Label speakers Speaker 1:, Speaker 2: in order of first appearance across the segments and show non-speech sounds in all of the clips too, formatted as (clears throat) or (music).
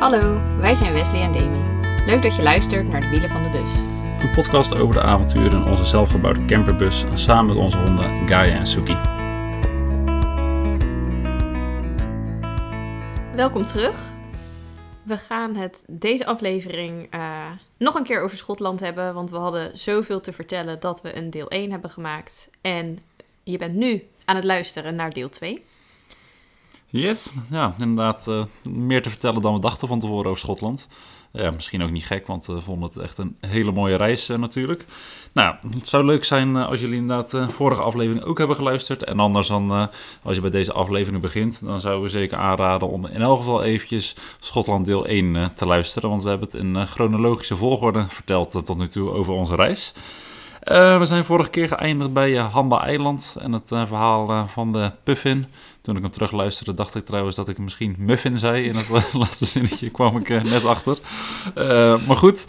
Speaker 1: Hallo, wij zijn Wesley en Demi. Leuk dat je luistert naar de wielen van de bus.
Speaker 2: Een podcast over de avonturen in onze zelfgebouwde camperbus samen met onze honden Gaia en Suki.
Speaker 1: Welkom terug. We gaan het deze aflevering eh, nog een keer over Schotland hebben, want we hadden zoveel te vertellen dat we een deel 1 hebben gemaakt. En je bent nu aan het luisteren naar deel 2.
Speaker 2: Yes, ja, inderdaad eh, meer te vertellen dan we dachten van tevoren over Schotland. Misschien ook niet gek, want we vonden het echt een hele mooie reis eh, natuurlijk. Nou, het zou leuk zijn eh, als jullie inderdaad de vorige aflevering ook hebben geluisterd. En anders dan, als je bij deze aflevering begint, dan zouden we zeker aanraden om in elk geval eventjes Schotland deel 1 te luisteren. Want we hebben het in chronologische volgorde verteld tot nu toe over onze reis. we zijn vorige keer geëindigd bij Hamba Eiland en het verhaal van de Puffin. Toen ik hem terugluisterde, dacht ik trouwens dat ik misschien muffin zei. In het (laughs) laatste zinnetje kwam ik uh, net achter. Uh, maar goed,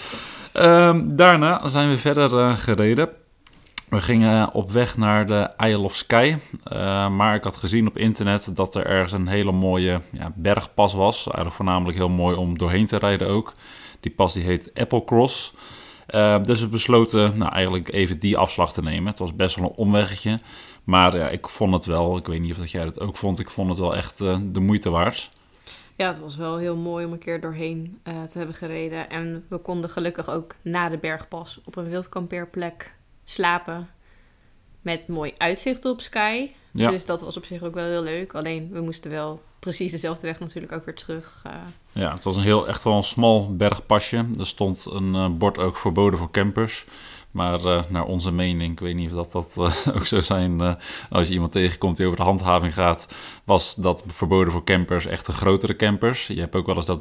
Speaker 2: uh, daarna zijn we verder eh, gereden. We gingen op weg naar de Isle of Skye. maar ik had gezien op internet dat er ergens een hele mooie ja, bergpas was. Eigenlijk voornamelijk heel mooi om doorheen te rijden ook. Die pas die heet Applecross. dus we besloten nou, eigenlijk even die afslag te nemen. Het was best wel een omweggetje. Maar ja, ik vond het wel, ik weet niet of dat jij dat ook vond, ik vond het wel echt uh, de moeite waard.
Speaker 1: Ja, het was wel heel mooi om een keer doorheen uh, te hebben gereden. En we konden gelukkig ook na de bergpas op een wildkampeerplek slapen. Met mooi uitzicht op Sky. Ja. Dus dat was op zich ook wel heel leuk. Alleen we moesten wel precies dezelfde weg natuurlijk ook weer terug. Uh...
Speaker 2: Ja, het was een heel, echt wel een smal bergpasje. Er stond een bord ook verboden voor campers. Maar uh, naar onze mening, ik weet niet of dat, dat uh, (laughs) ook zou zijn uh, als je iemand tegenkomt die over de handhaving gaat, was dat verboden voor campers echt de grotere campers. Je hebt ook wel eens dat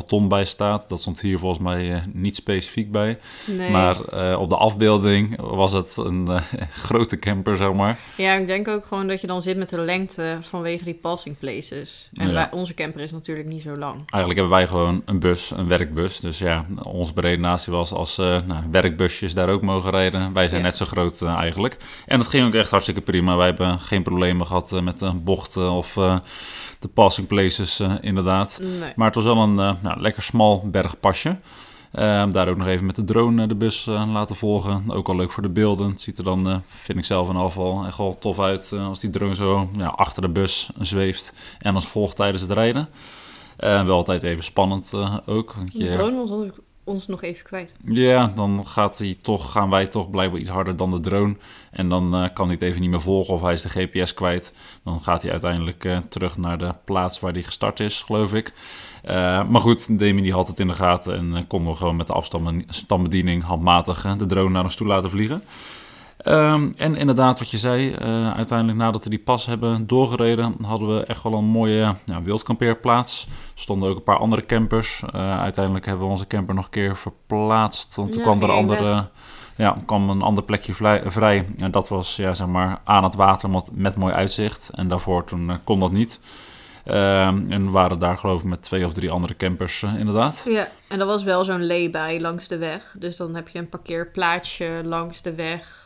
Speaker 2: 3,5 ton bij staat. Dat stond hier volgens mij niet specifiek bij. Nee. Maar op de afbeelding was het een (laughs) grote camper, zeg maar.
Speaker 1: Ja, ik denk ook gewoon dat je dan zit met de lengte vanwege die passing places. En ja. wij, onze camper is natuurlijk niet zo lang.
Speaker 2: Eigenlijk hebben wij gewoon een bus, een werkbus. Dus ja, onze beredenatie was als nou, werkbusjes daar ook mogen rijden. Wij zijn net zo groot uh, eigenlijk. En dat ging ook echt hartstikke prima. Wij hebben geen problemen gehad uh, met de bochten of uh, de passing places inderdaad.
Speaker 1: Nee.
Speaker 2: Maar het was wel een nou, lekker smal bergpasje. daar ook nog even met de drone de bus laten volgen. Ook al leuk voor de beelden. Het ziet er dan, vind ik zelf in afval, echt wel tof uit als die drone zo ja, achter de bus zweeft en als volgt tijdens het rijden. wel altijd even spannend ook.
Speaker 1: Want je... De drone was ons nog even kwijt.
Speaker 2: Ja, dan gaat hij toch, gaan wij toch blijkbaar iets harder dan de drone. En dan uh, kan hij het even niet meer volgen of hij is de GPS kwijt. Dan gaat hij uiteindelijk uh, terug naar de plaats waar hij gestart is, geloof ik. Uh, maar goed, Demi die had het in de gaten en konden we gewoon met de afstandsbediening handmatig de drone naar ons toe laten vliegen. Um, en inderdaad, wat je zei, uh, uiteindelijk nadat we die pas hebben doorgereden, hadden we echt wel een mooie ja, wildkampeerplaats. Er stonden ook een paar andere campers. Uh, uiteindelijk hebben we onze camper nog een keer verplaatst, want toen kwam er andere, ja, kwam een ander plekje vrij. En dat was ja, zeg maar, aan het water met, met mooi uitzicht. En daarvoor toen uh, kon dat niet. Uh, en waren daar geloof ik met twee of drie andere campers inderdaad.
Speaker 1: Ja, en er was wel zo'n lay-by langs de weg. Dus dan heb je een parkeerplaatsje langs de weg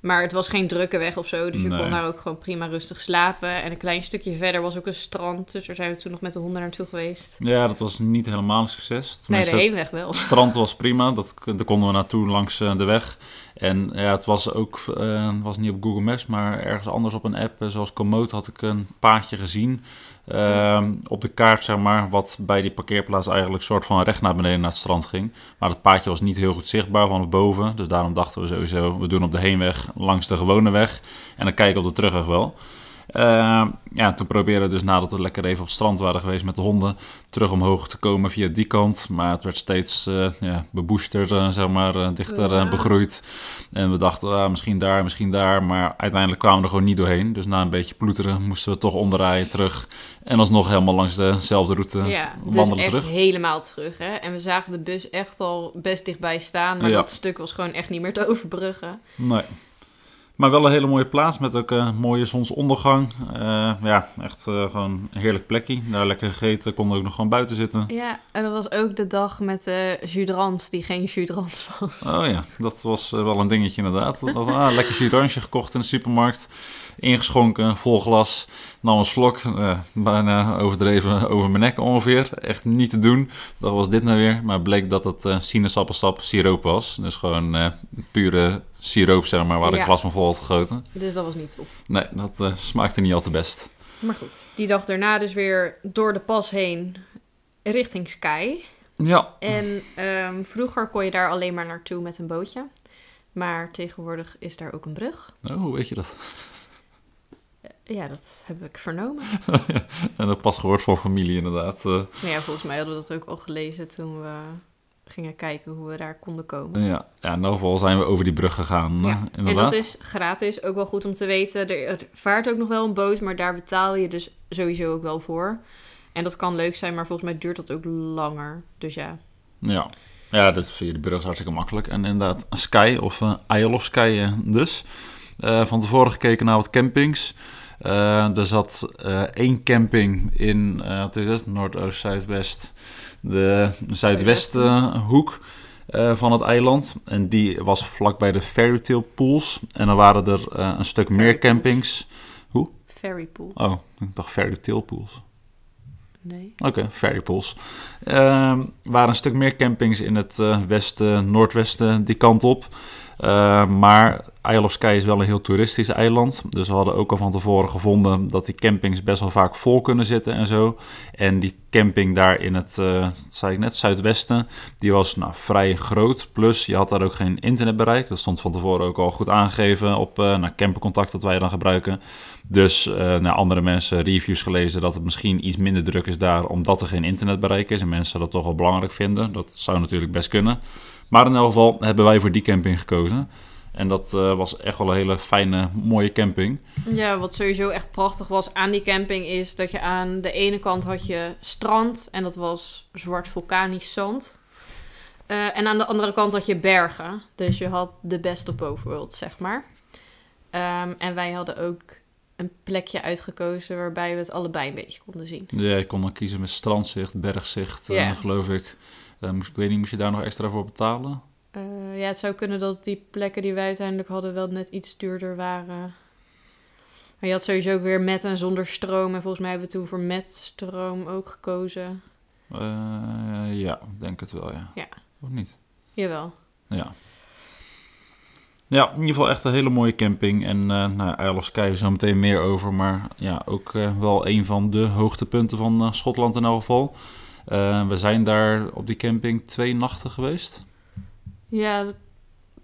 Speaker 1: maar het was geen drukke weg of zo. Dus je kon daar ook gewoon prima rustig slapen. En een klein stukje verder was ook een strand. Dus daar zijn we toen nog met de honden naartoe geweest.
Speaker 2: Ja, dat was niet helemaal een succes.
Speaker 1: Tenminste, nee, de heenweg wel.
Speaker 2: Het (laughs) strand was prima. Dat, daar konden we naartoe langs eh, de weg. En ja, het was ook, uh, was niet op Google Maps, maar ergens anders op een app. Eh, zoals Komoot had ik een paadje gezien. Uh, op de kaart, zeg maar, wat bij die parkeerplaats eigenlijk soort van recht naar beneden naar het strand ging. Maar het paadje was niet heel goed zichtbaar van boven. Dus daarom dachten we sowieso, we doen op de heenweg langs de gewone weg. En dan kijken op de terugweg wel. Uh, ja, toen probeerden we dus nadat we lekker even op het strand waren geweest met de honden, terug omhoog te komen via die kant. Maar het werd steeds uh, ja, beboester, uh, zeg maar, eh, dichter begroeid. En we dachten, ah, misschien daar, misschien daar. Maar uiteindelijk kwamen we er gewoon niet doorheen. Dus na een beetje ploeteren moesten we toch onderrijden terug. En alsnog helemaal langs dezelfde route
Speaker 1: ja, dus echt terug. helemaal terug. Hè? En we zagen de bus echt al best dichtbij staan. Maar dat stuk was gewoon echt niet meer te overbruggen.
Speaker 2: Nee. Maar wel een hele mooie plaats met ook een mooie zonsondergang. Uh, ja, echt uh, gewoon een heerlijk plekje. Daar lekker gegeten, konden ook nog gewoon buiten zitten.
Speaker 1: Ja, en dat was ook de dag met de uh, judrans die geen judrans was.
Speaker 2: Oh ja, dat was wel een dingetje inderdaad. Dat, ah, lekker judransje gekocht in de supermarkt. Ingeschonken, vol glas. Nam een slok, bijna overdreven over mijn nek ongeveer. Echt niet te doen. Dat was dit nou weer. Maar bleek dat het uh, sinaasappelsap siroop was. Dus gewoon pure siroop, zeg maar, waar ja. ik glas van vol had gegoten.
Speaker 1: Dus dat was niet op.
Speaker 2: Nee, dat smaakte niet al te best.
Speaker 1: Maar goed, die dag daarna dus weer door de pas heen richting Sky.
Speaker 2: Ja.
Speaker 1: En um, vroeger kon je daar alleen maar naartoe met een bootje. Maar tegenwoordig is daar ook een brug.
Speaker 2: Oh, hoe weet je dat?
Speaker 1: Ja, dat heb ik vernomen. (laughs)
Speaker 2: en dat pas gehoord voor familie inderdaad. Uh.
Speaker 1: Ja, volgens mij hadden we dat ook al gelezen toen we gingen kijken hoe we daar konden komen.
Speaker 2: Ja, ja in ieder geval zijn we over die brug gegaan. Ja.
Speaker 1: En dat is gratis, ook wel goed om te weten. Er vaart ook nog wel een boot, maar daar betaal je dus sowieso ook wel voor. En dat kan leuk zijn, maar volgens mij duurt dat ook langer. Dus ja.
Speaker 2: Ja, ja dat via de brug is hartstikke makkelijk. En inderdaad, Sky of uh, Isle of Sky uh, dus. Uh, van tevoren gekeken naar wat campings. Uh, er zat één camping in, het is het, Noordoost, Zuidwest de zuidwestenhoek van het eiland. En die was vlakbij de Fairytale Pools. En dan waren er een stuk meer campings. Hoe?
Speaker 1: Fairy Pool.
Speaker 2: Oh, ik dacht Fairytale Pools.
Speaker 1: Nee.
Speaker 2: Oké, okay, Fairy Pools. Uh, waren een stuk meer campings in het uh, westen, noordwesten, die kant op. Uh, maar Isle of Skye is wel een heel toeristisch eiland. Dus we hadden ook al van tevoren gevonden dat die campings best wel vaak vol kunnen zitten en zo. En die camping daar in het, uh, zei ik net, zuidwesten, die was nou, vrij groot. Plus je had daar ook geen internetbereik. Dat stond van tevoren ook al goed aangegeven op uh, nou, campercontact dat wij dan gebruiken. Dus naar andere mensen reviews gelezen dat het misschien iets minder druk is daar omdat er geen internetbereik is. En mensen dat toch wel belangrijk vinden. Dat zou natuurlijk best kunnen. Maar in elk geval hebben wij voor die camping gekozen. En dat uh, was echt wel een hele fijne, mooie camping.
Speaker 1: Ja, wat sowieso echt prachtig was aan die camping is dat je aan de ene kant had je strand en dat was zwart vulkanisch zand. Uh, en aan de andere kant had je bergen. Dus je had de best of both worlds, zeg maar. Um, en wij hadden ook een plekje uitgekozen waarbij we het allebei een beetje konden zien.
Speaker 2: Ja, je kon dan kiezen met strandzicht, bergzicht, uh, geloof ik. Uh, moest, ik weet niet, moest je daar nog extra voor betalen?
Speaker 1: Uh, ja, het zou kunnen dat die plekken die wij uiteindelijk hadden wel net iets duurder waren. Maar je had sowieso ook weer met en zonder stroom. En volgens mij hebben we toen voor met stroom ook gekozen.
Speaker 2: Uh, ja, denk het wel, ja.
Speaker 1: Ja.
Speaker 2: Of niet?
Speaker 1: Jawel.
Speaker 2: Ja. Ja, in ieder geval echt een hele mooie camping. En uh, nou, Isle of Skye zo meteen meer over. Maar ja, ook uh, wel een van de hoogtepunten van uh, Schotland in elk geval. We zijn daar op die camping twee nachten geweest.
Speaker 1: Ja, het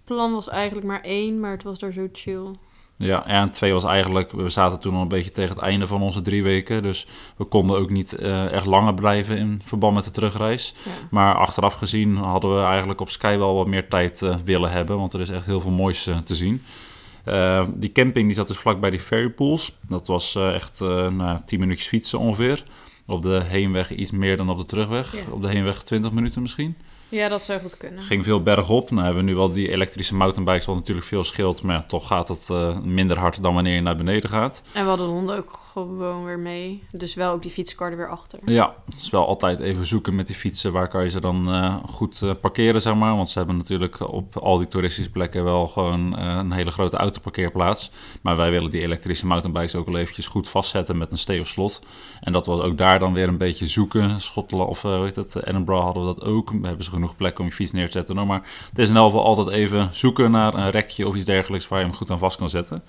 Speaker 1: plan was eigenlijk maar één, maar het was daar zo chill.
Speaker 2: Ja, en twee was eigenlijk, we zaten toen al een beetje tegen het einde van onze drie weken. Dus we konden ook niet uh, echt langer blijven in verband met de terugreis. Ja. Maar achteraf gezien hadden we eigenlijk op Sky wel wat meer tijd uh, willen hebben. Want er is echt heel veel moois uh, te zien. die camping die zat dus vlakbij die ferry pools. Dat was echt nou, 10 minuutjes fietsen ongeveer. Op de heenweg iets meer dan op de terugweg. Ja. Op de heenweg 20 minuten misschien.
Speaker 1: Ja, dat zou goed kunnen.
Speaker 2: Ging veel bergop. Nou hebben we nu wel die elektrische mountainbikes, wat natuurlijk veel scheelt. Maar ja, toch gaat het uh, minder hard dan wanneer je naar beneden gaat.
Speaker 1: En we hadden de honden ook gewoon weer mee. Dus wel ook die fietskarden weer achter.
Speaker 2: Ja, het is wel altijd even zoeken met die fietsen. Waar kan je ze dan uh, goed uh, parkeren, zeg maar. Want ze hebben natuurlijk op al die toeristische plekken wel gewoon een hele grote autoparkeerplaats. Maar wij willen die elektrische mountainbikes ook wel eventjes goed vastzetten met een stevig slot. En dat was ook daar dan weer een beetje zoeken. Schotland of hoe heet het, Edinburgh hadden we dat ook. We hebben ze genoeg plek om je fiets neer te zetten. Maar het is in elk altijd even zoeken naar een rekje of iets dergelijks waar je hem goed aan vast kan zetten.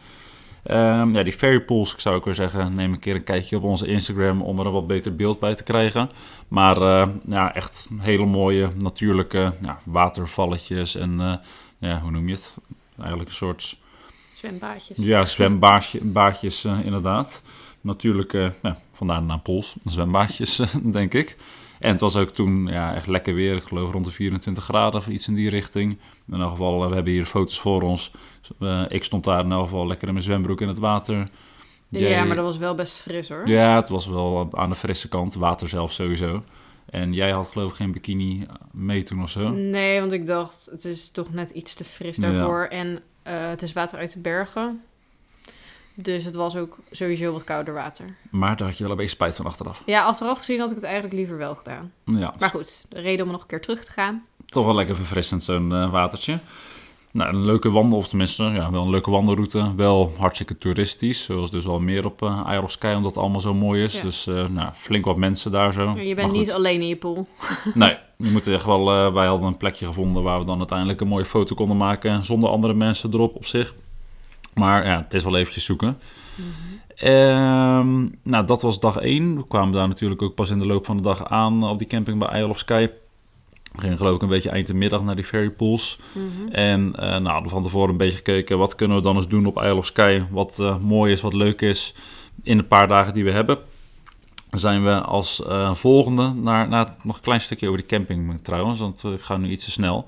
Speaker 2: Um, ja, die ferry pools, ik zou ook weer zeggen, neem een keer een kijkje op onze Instagram om er een wat beter beeld bij te krijgen. Maar uh, ja, echt hele mooie natuurlijke ja, watervalletjes en uh, ja, hoe noem je het? Eigenlijk een soort...
Speaker 1: Zwembaadjes.
Speaker 2: Ja, zwembaadjes uh, inderdaad. Natuurlijke, ja, vandaar de naam pools, zwembaadjes (laughs) denk ik. En het was ook toen ja, echt lekker weer. Ik geloof rond de 24 graden of iets in die richting. In elk geval, we hebben hier foto's voor ons. Uh, ik stond daar in elk geval lekker in mijn zwembroek in het water.
Speaker 1: Jij... Ja, maar dat was wel best fris hoor.
Speaker 2: Ja, het was wel aan de frisse kant. Water zelf sowieso. En jij had geloof ik geen bikini mee toen of zo?
Speaker 1: Nee, want ik dacht, het is toch net iets te fris daarvoor. Ja. En Eh, het is water uit de bergen. Dus het was ook sowieso wat kouder water.
Speaker 2: Maar daar had je wel een beetje spijt van achteraf.
Speaker 1: Ja, achteraf gezien had ik het eigenlijk liever wel gedaan.
Speaker 2: Ja,
Speaker 1: Maar goed, de reden om nog een keer terug te gaan.
Speaker 2: toch wel lekker verfrissend zo'n eh, watertje. Nou, een leuke wandel, of tenminste, ja, wel een leuke wandelroute. Wel hartstikke toeristisch, zoals dus wel meer op uh, of Skye, omdat het allemaal zo mooi is.
Speaker 1: Ja.
Speaker 2: Dus eh, nou, flink wat mensen daar zo.
Speaker 1: Je bent niet alleen in je pool. (laughs)
Speaker 2: Nee, je moet echt wel. eh, wij hadden een plekje gevonden waar we dan uiteindelijk een mooie foto konden maken zonder andere mensen erop op zich. Maar ja, het is wel eventjes zoeken. Ehm, nou, dat was dag 1. We kwamen daar natuurlijk ook pas in de loop van de dag aan op die camping bij Isle of Skye. We gingen geloof ik een beetje eind de middag naar die ferry pools. En eh nou, van tevoren een beetje gekeken, wat kunnen we dan eens doen op Isle of Skye? Wat eh, mooi is, wat leuk is in de paar dagen die we hebben. Zijn we als eh, volgende naar, naar nog een klein stukje over die camping trouwens, want eh, ik ga nu iets te snel.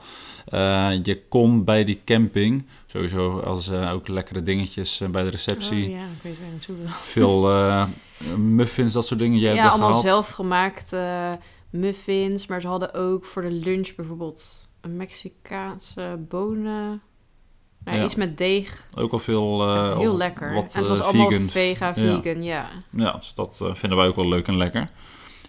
Speaker 2: Eh, je kon bij die camping, sowieso als ook lekkere dingetjes bij de receptie,
Speaker 1: Oh, ja, ik weet waar je naartoe wil.
Speaker 2: veel muffins, dat soort dingen. Jij
Speaker 1: Ja,
Speaker 2: hebt
Speaker 1: allemaal zelfgemaakte muffins. Maar ze hadden ook voor de lunch bijvoorbeeld een Mexicaanse bonen. Nou,
Speaker 2: Ja.
Speaker 1: Iets met deeg.
Speaker 2: Ook al veel eh,
Speaker 1: heel lekker.
Speaker 2: Wat,
Speaker 1: en het was
Speaker 2: eh,
Speaker 1: allemaal
Speaker 2: vegan.
Speaker 1: vega, vegan, ja.
Speaker 2: Ja, dus dat eh, vinden wij ook wel leuk en lekker.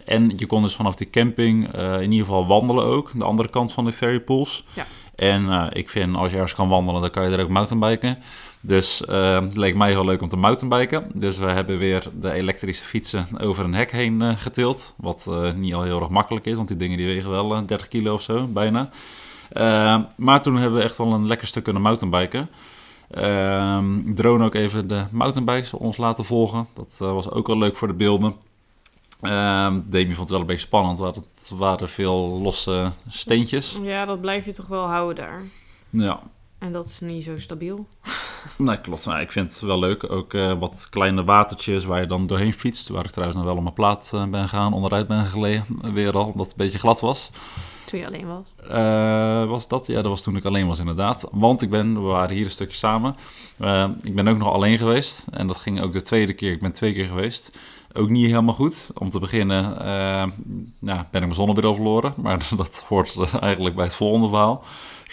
Speaker 2: En je kon dus vanaf die camping in ieder geval wandelen ook, de andere kant van de ferrypools.
Speaker 1: Ja.
Speaker 2: En ik vind als je ergens kan wandelen, dan kan je er ook mountainbiken. Dus het leek mij heel leuk om te mountainbiken. Dus we hebben weer de elektrische fietsen over een hek heen getild. Wat niet al heel erg makkelijk is, want die dingen die wegen wel eh, 30 kilo of zo, bijna. Eh, maar toen hebben we echt wel een lekker stuk kunnen mountainbiken. Ehm drone ook even de mountainbikes ons laten volgen. Dat eh, was ook wel leuk voor de beelden. Ehm Demi vond het wel een beetje spannend, want het waren veel losse steentjes.
Speaker 1: Ja, dat blijf je toch wel houden daar.
Speaker 2: Ja,
Speaker 1: En dat is niet zo stabiel. (laughs)
Speaker 2: nee, klopt. Nou, ik vind het wel leuk. Ook eh, wat kleine watertjes waar je dan doorheen fietst. Waar ik trouwens nog wel op mijn plaat eh, ben gegaan, onderuit ben gelegen. Weer al, omdat het een beetje glad was.
Speaker 1: Toen je alleen was.
Speaker 2: Eh, was dat? Ja, dat was toen ik alleen was inderdaad. Want ik ben, we waren hier een stukje samen. Eh, ik ben ook nog alleen geweest. En dat ging ook de tweede keer. Ik ben twee keer geweest. Ook niet helemaal goed. Om te beginnen eh, nou, ben ik mijn zonnebril verloren. Maar (laughs) dat hoort eh, eigenlijk bij het volgende verhaal.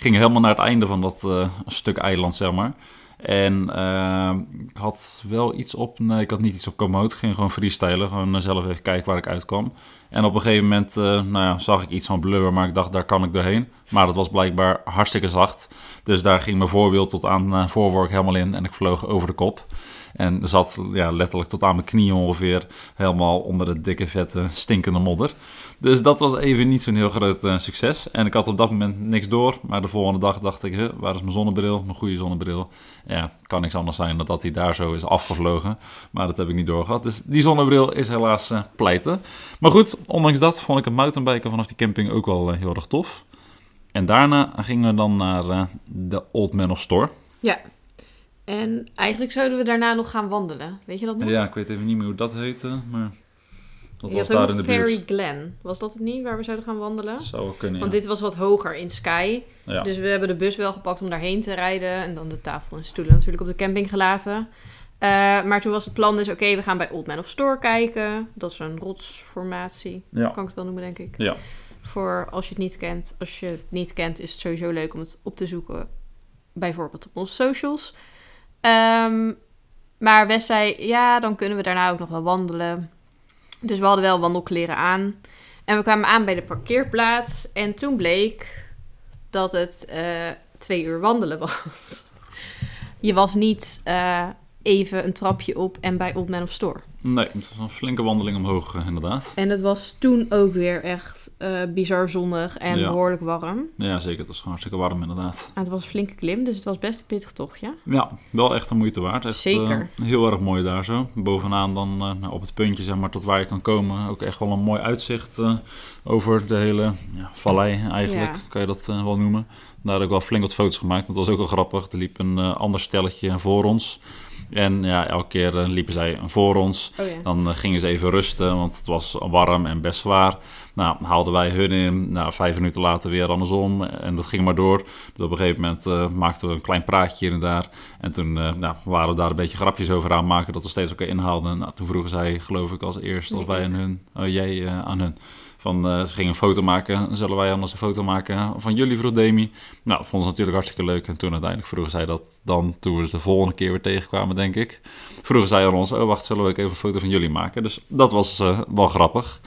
Speaker 2: Ging helemaal naar het einde van dat eh, stuk eiland, zeg maar. En eh, ik had wel iets op. Nee, ik had niet iets op komoot. Ik ging gewoon freestylen. Gewoon zelf even kijken waar ik uitkwam. En op een gegeven moment eh, nou ja, zag ik iets van blubber, maar ik dacht, daar kan ik doorheen. Maar dat was blijkbaar hartstikke zacht. Dus daar ging mijn voorwiel tot aan uh, voorwork helemaal in en ik vloog over de kop. En zat ja, letterlijk tot aan mijn knieën ongeveer helemaal onder de dikke, vette, stinkende modder. Dus dat was even niet zo'n heel groot uh, succes. En ik had op dat moment niks door. Maar de volgende dag dacht ik, huh, waar is mijn zonnebril? Mijn goede zonnebril. Ja, kan niks anders zijn dan dat hij daar zo is afgevlogen. Maar dat heb ik niet doorgehad. Dus die zonnebril is helaas uh, pleiten. Maar goed, ondanks dat vond ik het mountainbiken vanaf die camping ook wel uh, heel erg tof. En daarna gingen we dan naar de Old Man of Store.
Speaker 1: Ja. En eigenlijk zouden we daarna nog gaan wandelen. Weet je dat nog?
Speaker 2: Ja, ik weet even niet meer hoe dat heette, maar dat
Speaker 1: Je
Speaker 2: was
Speaker 1: had
Speaker 2: daar
Speaker 1: ook
Speaker 2: in de
Speaker 1: Fairy
Speaker 2: buurt.
Speaker 1: Glen. Was dat het niet waar we zouden gaan wandelen?
Speaker 2: Dat zou kunnen,
Speaker 1: Want
Speaker 2: ja.
Speaker 1: dit was wat hoger in Sky.
Speaker 2: ja.
Speaker 1: Dus we hebben de bus wel gepakt om daarheen te rijden. En dan de tafel en stoelen natuurlijk op de camping gelaten. Uh, maar toen was het plan dus, oké, okay, we gaan bij Old Man of Store kijken. Dat is een rotsformatie.
Speaker 2: Ja.
Speaker 1: Kan ik het wel noemen, denk ik.
Speaker 2: Ja.
Speaker 1: Voor als je het niet kent. Als je het niet kent, is het sowieso leuk om het op te zoeken. Bijvoorbeeld op onze socials. Um, maar Wes zei, ja, dan kunnen we daarna ook nog wel wandelen. Dus we hadden wel wandelkleren aan. En we kwamen aan bij de parkeerplaats. En toen bleek dat het uh, twee uur wandelen was. (laughs) Je was niet uh, even een trapje op en bij Old Man of Store.
Speaker 2: Nee, het was een flinke wandeling omhoog, uh, inderdaad.
Speaker 1: En het was toen ook weer echt uh, bizar zonnig en ja. behoorlijk warm.
Speaker 2: Ja, zeker. Het was gewoon hartstikke warm, inderdaad.
Speaker 1: En het was een flinke klim, dus het was best een pittig tochtje.
Speaker 2: Ja, wel echt een moeite waard. Echt,
Speaker 1: zeker.
Speaker 2: Uh, heel erg mooi daar zo. Bovenaan dan nou, op het puntje, zeg maar, tot waar je kan komen. Ook echt wel een mooi uitzicht over de hele ja, vallei, eigenlijk, kan je dat wel noemen. Daar heb ik wel flink wat foto's gemaakt. Dat was ook wel grappig. Er liep een ander stelletje voor ons. En ja, elke keer uh, liepen zij voor ons.
Speaker 1: Oh, ja.
Speaker 2: Dan uh, gingen ze even rusten, want het was warm en best zwaar. Nou, haalden wij hun in. Nou, vijf minuten later weer andersom. En dat ging maar door. Dus op een gegeven moment uh, maakten we een klein praatje hier en daar. En toen uh, nou, waren we daar een beetje grapjes over aan maken. Dat we steeds elkaar inhaalden. Nou, toen vroegen zij, geloof ik, als eerste of wij aan hun. Oh, jij aan hun. Van, uh, ze gingen een foto maken. Zullen wij anders een foto maken van jullie, vroeg Demi. Nou, dat vonden ze natuurlijk hartstikke leuk. En toen uiteindelijk vroegen zij dat dan, toen we ze de volgende keer weer tegenkwamen, denk ik. Vroegen zij aan ons, oh wacht, zullen we even een foto van jullie maken? Dus dat was uh, wel grappig.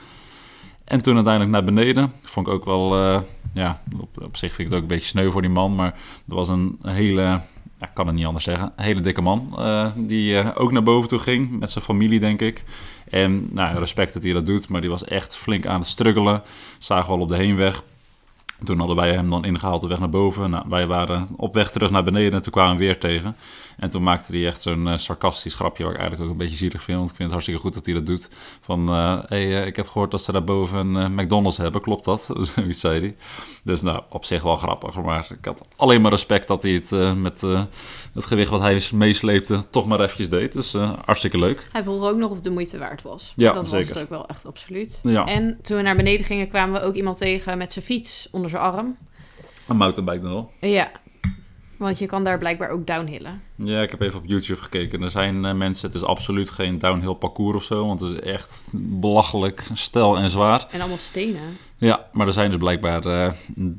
Speaker 2: En toen uiteindelijk naar beneden. Vond ik ook wel, uh, ja, op, op, zich vind ik het ook een beetje sneu voor die man. Maar er was een hele, ik kan het niet anders zeggen, een hele dikke man. Die ook naar boven toe ging, met zijn familie denk ik. En nou, respect dat hij dat doet, maar die was echt flink aan het struggelen. Zagen we al op de heenweg. Toen hadden wij hem dan ingehaald de weg naar boven. Nou, wij waren op weg terug naar beneden en toen kwamen we weer tegen. En toen maakte hij echt zo'n uh, sarcastisch grapje, wat ik eigenlijk ook een beetje zielig vind. Want ik vind het hartstikke goed dat hij dat doet. Van, uh, hey, uh, ik heb gehoord dat ze daarboven een McDonald's hebben. Klopt dat? (laughs) Zoiets zei hij. Dus nou, op zich wel grappig. Maar ik had alleen maar respect dat hij het met het gewicht wat hij meesleepte toch maar eventjes deed. Dus hartstikke leuk.
Speaker 1: Hij vroeg ook nog of de moeite waard was.
Speaker 2: Ja,
Speaker 1: dat
Speaker 2: zeker.
Speaker 1: was het ook wel echt absoluut.
Speaker 2: Ja.
Speaker 1: En toen we naar beneden gingen, kwamen we ook iemand tegen met zijn fiets onder zijn arm.
Speaker 2: Een mountainbike dan wel.
Speaker 1: Ja, want je kan daar blijkbaar ook downhillen.
Speaker 2: Ja, ik heb even op YouTube gekeken. Er zijn uh, mensen, het is absoluut geen downhill parcours of zo, want het is echt belachelijk stel en zwaar.
Speaker 1: En allemaal stenen.
Speaker 2: Ja, maar er zijn dus blijkbaar uh,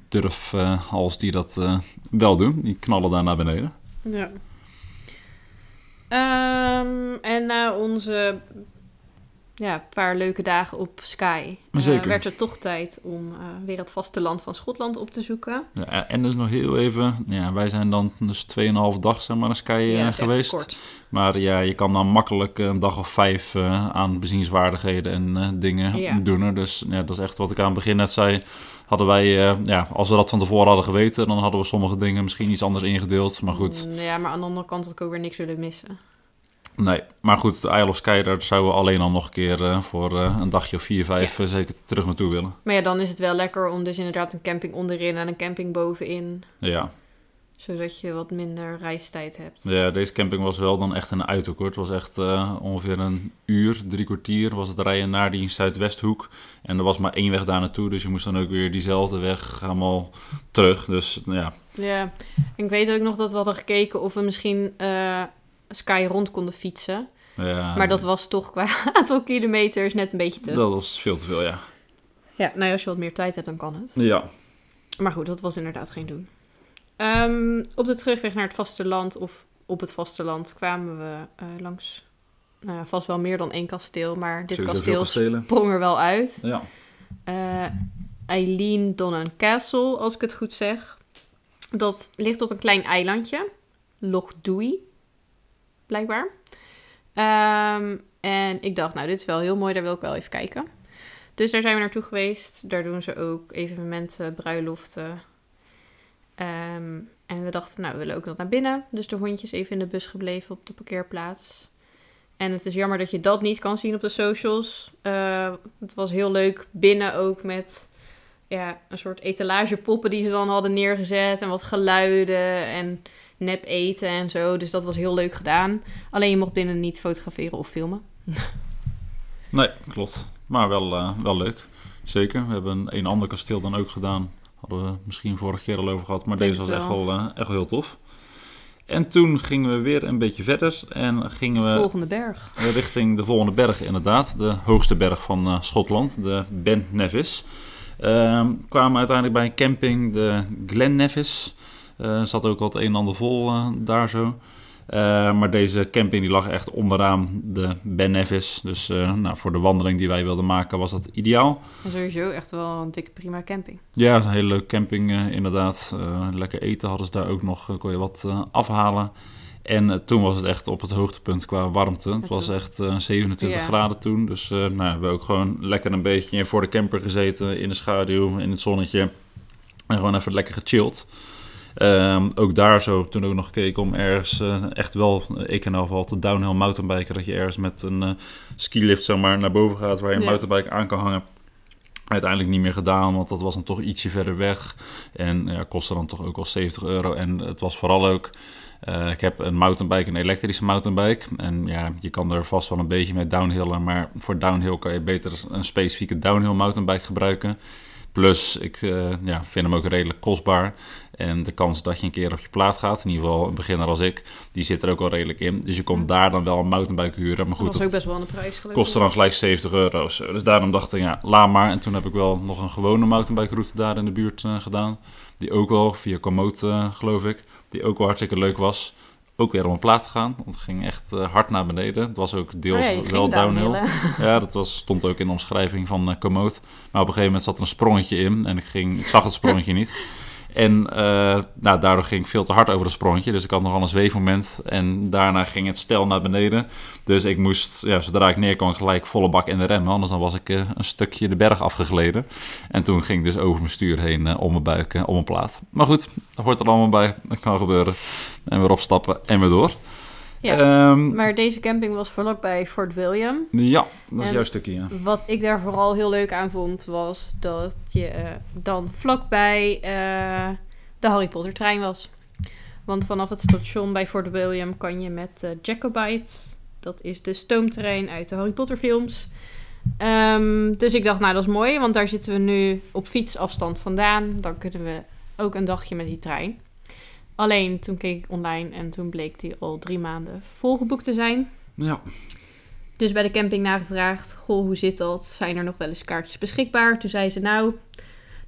Speaker 2: durfhals die dat uh, wel doen. Die knallen daar naar beneden.
Speaker 1: Ja. Um, en na onze ja, paar leuke dagen op Sky.
Speaker 2: Zeker.
Speaker 1: Uh, werd het toch tijd om uh, weer het vasteland van Schotland op te zoeken.
Speaker 2: Ja, en dus nog heel even, ja, wij zijn dan dus 2,5 dag zeg maar, naar Sky uh,
Speaker 1: ja,
Speaker 2: geweest.
Speaker 1: Kort.
Speaker 2: Maar ja, je kan dan makkelijk een dag of vijf aan bezienswaardigheden en dingen
Speaker 1: Ja.
Speaker 2: doen. Dus ja, dat is echt wat ik aan het begin net zei. Hadden wij, ja, als we dat van tevoren hadden geweten, dan hadden we sommige dingen misschien iets anders ingedeeld. Maar goed.
Speaker 1: Mm, Ja, maar aan de andere kant had ik ook weer niks willen missen.
Speaker 2: Nee, maar goed, de Isle of Sky, daar zouden we alleen al nog een keer uh, voor uh, een dagje of vier, vijf
Speaker 1: Ja.
Speaker 2: uh, zeker terug naartoe willen.
Speaker 1: Maar ja, dan is het wel lekker om dus inderdaad een camping onderin en een camping bovenin.
Speaker 2: Ja.
Speaker 1: Zodat je wat minder reistijd hebt.
Speaker 2: ja, deze camping was wel dan echt een uithoek hoor. Het was echt eh, ongeveer een uur, drie kwartier was het rijden naar die Zuidwesthoek. En er was maar één weg daar naartoe, dus je moest dan ook weer diezelfde weg helemaal terug. Dus ja,
Speaker 1: Ja, en ik weet ook nog dat we hadden gekeken of we misschien eh, Sky rond konden fietsen.
Speaker 2: ja
Speaker 1: Maar dat was toch qua (laughs) aantal kilometers net een beetje te.
Speaker 2: dat was veel te veel, ja.
Speaker 1: Ja, nou ja, als je wat meer tijd hebt, dan kan het.
Speaker 2: Ja,
Speaker 1: Maar goed, dat was inderdaad geen doen. Ehm, op de terugweg naar het vasteland of op het vasteland kwamen we eh, langs nou ja, vast wel meer dan één kasteel, maar dit
Speaker 2: sowieso
Speaker 1: kasteel sprong er wel uit.
Speaker 2: Ja.
Speaker 1: Eh Eileen Donnan Castle, als ik het goed zeg. Dat ligt op een klein eilandje, Loch blijkbaar. Ehm, en ik dacht, nou, dit is wel heel mooi, daar wil ik wel even kijken. Dus daar zijn we naartoe geweest. Daar doen ze ook evenementen, bruiloften. Ehm, en we dachten, nou, we willen ook nog naar binnen. Dus de hondjes even in de bus gebleven op de parkeerplaats. En het is jammer dat je dat niet kan zien op de socials. Eh, het was heel leuk binnen ook met ja, een soort etalagepoppen die ze dan hadden neergezet. En wat geluiden en nep eten en zo. Dus dat was heel leuk gedaan. Alleen je mocht binnen niet fotograferen of filmen. (laughs)
Speaker 2: Nee, klopt. Maar wel, eh, wel leuk. Zeker. We hebben een ander kasteel dan ook gedaan. Hadden we misschien vorige keer al over gehad. Maar
Speaker 1: Denk
Speaker 2: deze was echt
Speaker 1: wel.
Speaker 2: eh, echt wel heel tof. En toen gingen we weer een beetje verder. En gingen we
Speaker 1: Volgende berg.
Speaker 2: richting de volgende berg inderdaad. De hoogste berg van eh, Schotland. De Ben Nevis. Ehm, kwamen uiteindelijk bij een camping. De Glen Nevis. Eh zat ook het een en ander vol eh, daar zo. Eh, maar deze camping die lag echt onderaan de Ben Nevis. Dus nou, voor de wandeling die wij wilden maken was dat ideaal.
Speaker 1: En sowieso echt wel een dikke prima camping.
Speaker 2: Ja, een hele leuke camping inderdaad. Lekker eten hadden ze daar ook nog. kon je wat afhalen. En eh, toen was het echt op het hoogtepunt qua warmte. Het was echt eh, 27
Speaker 1: Ja.
Speaker 2: graden toen. Dus eh, nou, we hebben ook gewoon lekker een beetje voor de camper gezeten. In de schaduw, in het zonnetje. En gewoon even lekker gechilled. Ehm, ook daar zo, toen ook nog gekeken om ergens eh, echt wel, eh, ik ieder geval, te downhill mountainbiken. Dat je ergens met een eh skilift zeg maar, naar boven gaat waar je een
Speaker 1: Ja.
Speaker 2: mountainbike aan kan hangen. Uiteindelijk niet meer gedaan, want dat was dan toch ietsje verder weg. En ja, kostte dan toch ook wel 70 euro. En het was vooral ook Eh, ik heb een mountainbike, een elektrische mountainbike. En ja, je kan er vast wel een beetje mee downhillen. Maar voor downhill kan je beter een specifieke downhill mountainbike gebruiken. Plus, ik eh, ja, vind hem ook redelijk kostbaar. En de kans dat je een keer op je plaat gaat, in ieder geval een beginner als ik, die zit er ook wel redelijk in. Dus je komt daar dan wel een mountainbike huren. Maar
Speaker 1: Dat
Speaker 2: goed,
Speaker 1: was ook best wel de prijs geloof ik.
Speaker 2: kostte dan gelijk 70 euro. Dus daarom dacht ik, ja, laat maar. En toen heb ik wel nog een gewone mountainbike route daar in de buurt eh, gedaan. Die ook wel via Komoot, geloof ik. Die ook wel hartstikke leuk was. Ook weer om een plaat te gaan. Want het ging echt eh, hard naar beneden. Het was ook deels
Speaker 1: Oh ja,
Speaker 2: wel downhill.
Speaker 1: downhillen.
Speaker 2: Ja, dat was, stond ook in de omschrijving van eh Komoot. Maar op een gegeven moment zat er een sprongetje in. En ik, ging, ik zag het sprongetje niet. En eh, nou, daardoor ging ik veel te hard over dat sprongetje. Dus ik had nogal een zweefmoment. En daarna ging het stel naar beneden. Dus ik moest, ja, zodra ik neerkwam, gelijk volle bak in de rem. Anders dan was ik eh, een stukje de berg afgegleden. En toen ging ik dus over mijn stuur heen, eh, om mijn buik, om mijn plaat. Maar goed, dat hoort er allemaal bij. Dat kan gebeuren. En weer opstappen en weer door.
Speaker 1: Ja.
Speaker 2: Ehm,
Speaker 1: Maar deze camping was vlakbij Fort William.
Speaker 2: ja, dat is
Speaker 1: En-
Speaker 2: jouw stukje, ja.
Speaker 1: Wat ik daar vooral heel leuk aan vond, was dat je eh, dan vlakbij eh, de Harry Potter trein was. Want vanaf het station bij Fort William kan je met eh, Jacobite, dat is de stoomtrein uit de Harry Potter films. Ehm, dus ik dacht, nou dat is mooi, want daar zitten we nu op fietsafstand vandaan. Dan kunnen we ook een dagje met die trein. Alleen toen keek ik online en toen bleek die al drie maanden volgeboekt te zijn.
Speaker 2: Ja,
Speaker 1: Dus bij de camping nagevraagd, goh, hoe zit dat? Zijn er nog wel eens kaartjes beschikbaar? Toen zei ze, nou,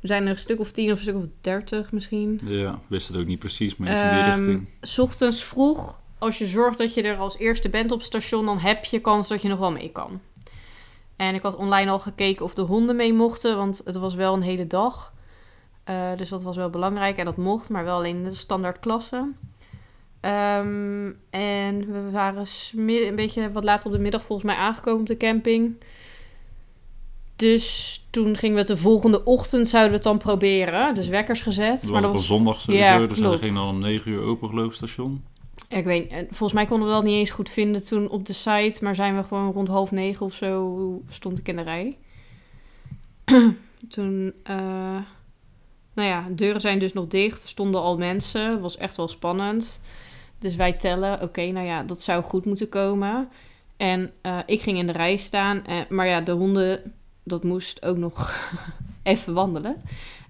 Speaker 1: er zijn er een stuk of tien of een stuk of dertig misschien.
Speaker 2: ja wist het ook niet precies, maar iets in die
Speaker 1: Ehm,
Speaker 2: richting.
Speaker 1: S ochtends vroeg, als je zorgt dat je er als eerste bent op het station, dan heb je kans dat je nog wel mee kan. En ik had online al gekeken of de honden mee mochten, want het was wel een hele dag. Eh, dus dat was wel belangrijk en dat mocht, maar wel alleen in de standaard klasse. Ehm, en we waren een beetje wat later op de middag volgens mij aangekomen op de camping. Dus toen gingen we het de volgende ochtend zouden we het dan proberen. Dus wekkers gezet.
Speaker 2: Het
Speaker 1: maar
Speaker 2: was
Speaker 1: dat
Speaker 2: op
Speaker 1: was
Speaker 2: zondag sowieso,
Speaker 1: Ja,
Speaker 2: dus dat
Speaker 1: klopt.
Speaker 2: ging dan om 9 uur open geloof station.
Speaker 1: Ja, Ik weet, en volgens mij konden we dat niet eens goed vinden toen op de site, maar zijn we gewoon rond half negen of zo stond ik in de rij. (clears throat) toen, eh, nou ja, de deuren zijn dus nog dicht, er stonden al mensen, was echt wel spannend. Dus wij tellen, oké, nou ja, dat zou goed moeten komen. En eh, ik ging in de rij staan, eh, maar ja, de honden, dat moest ook nog (laughs) even wandelen.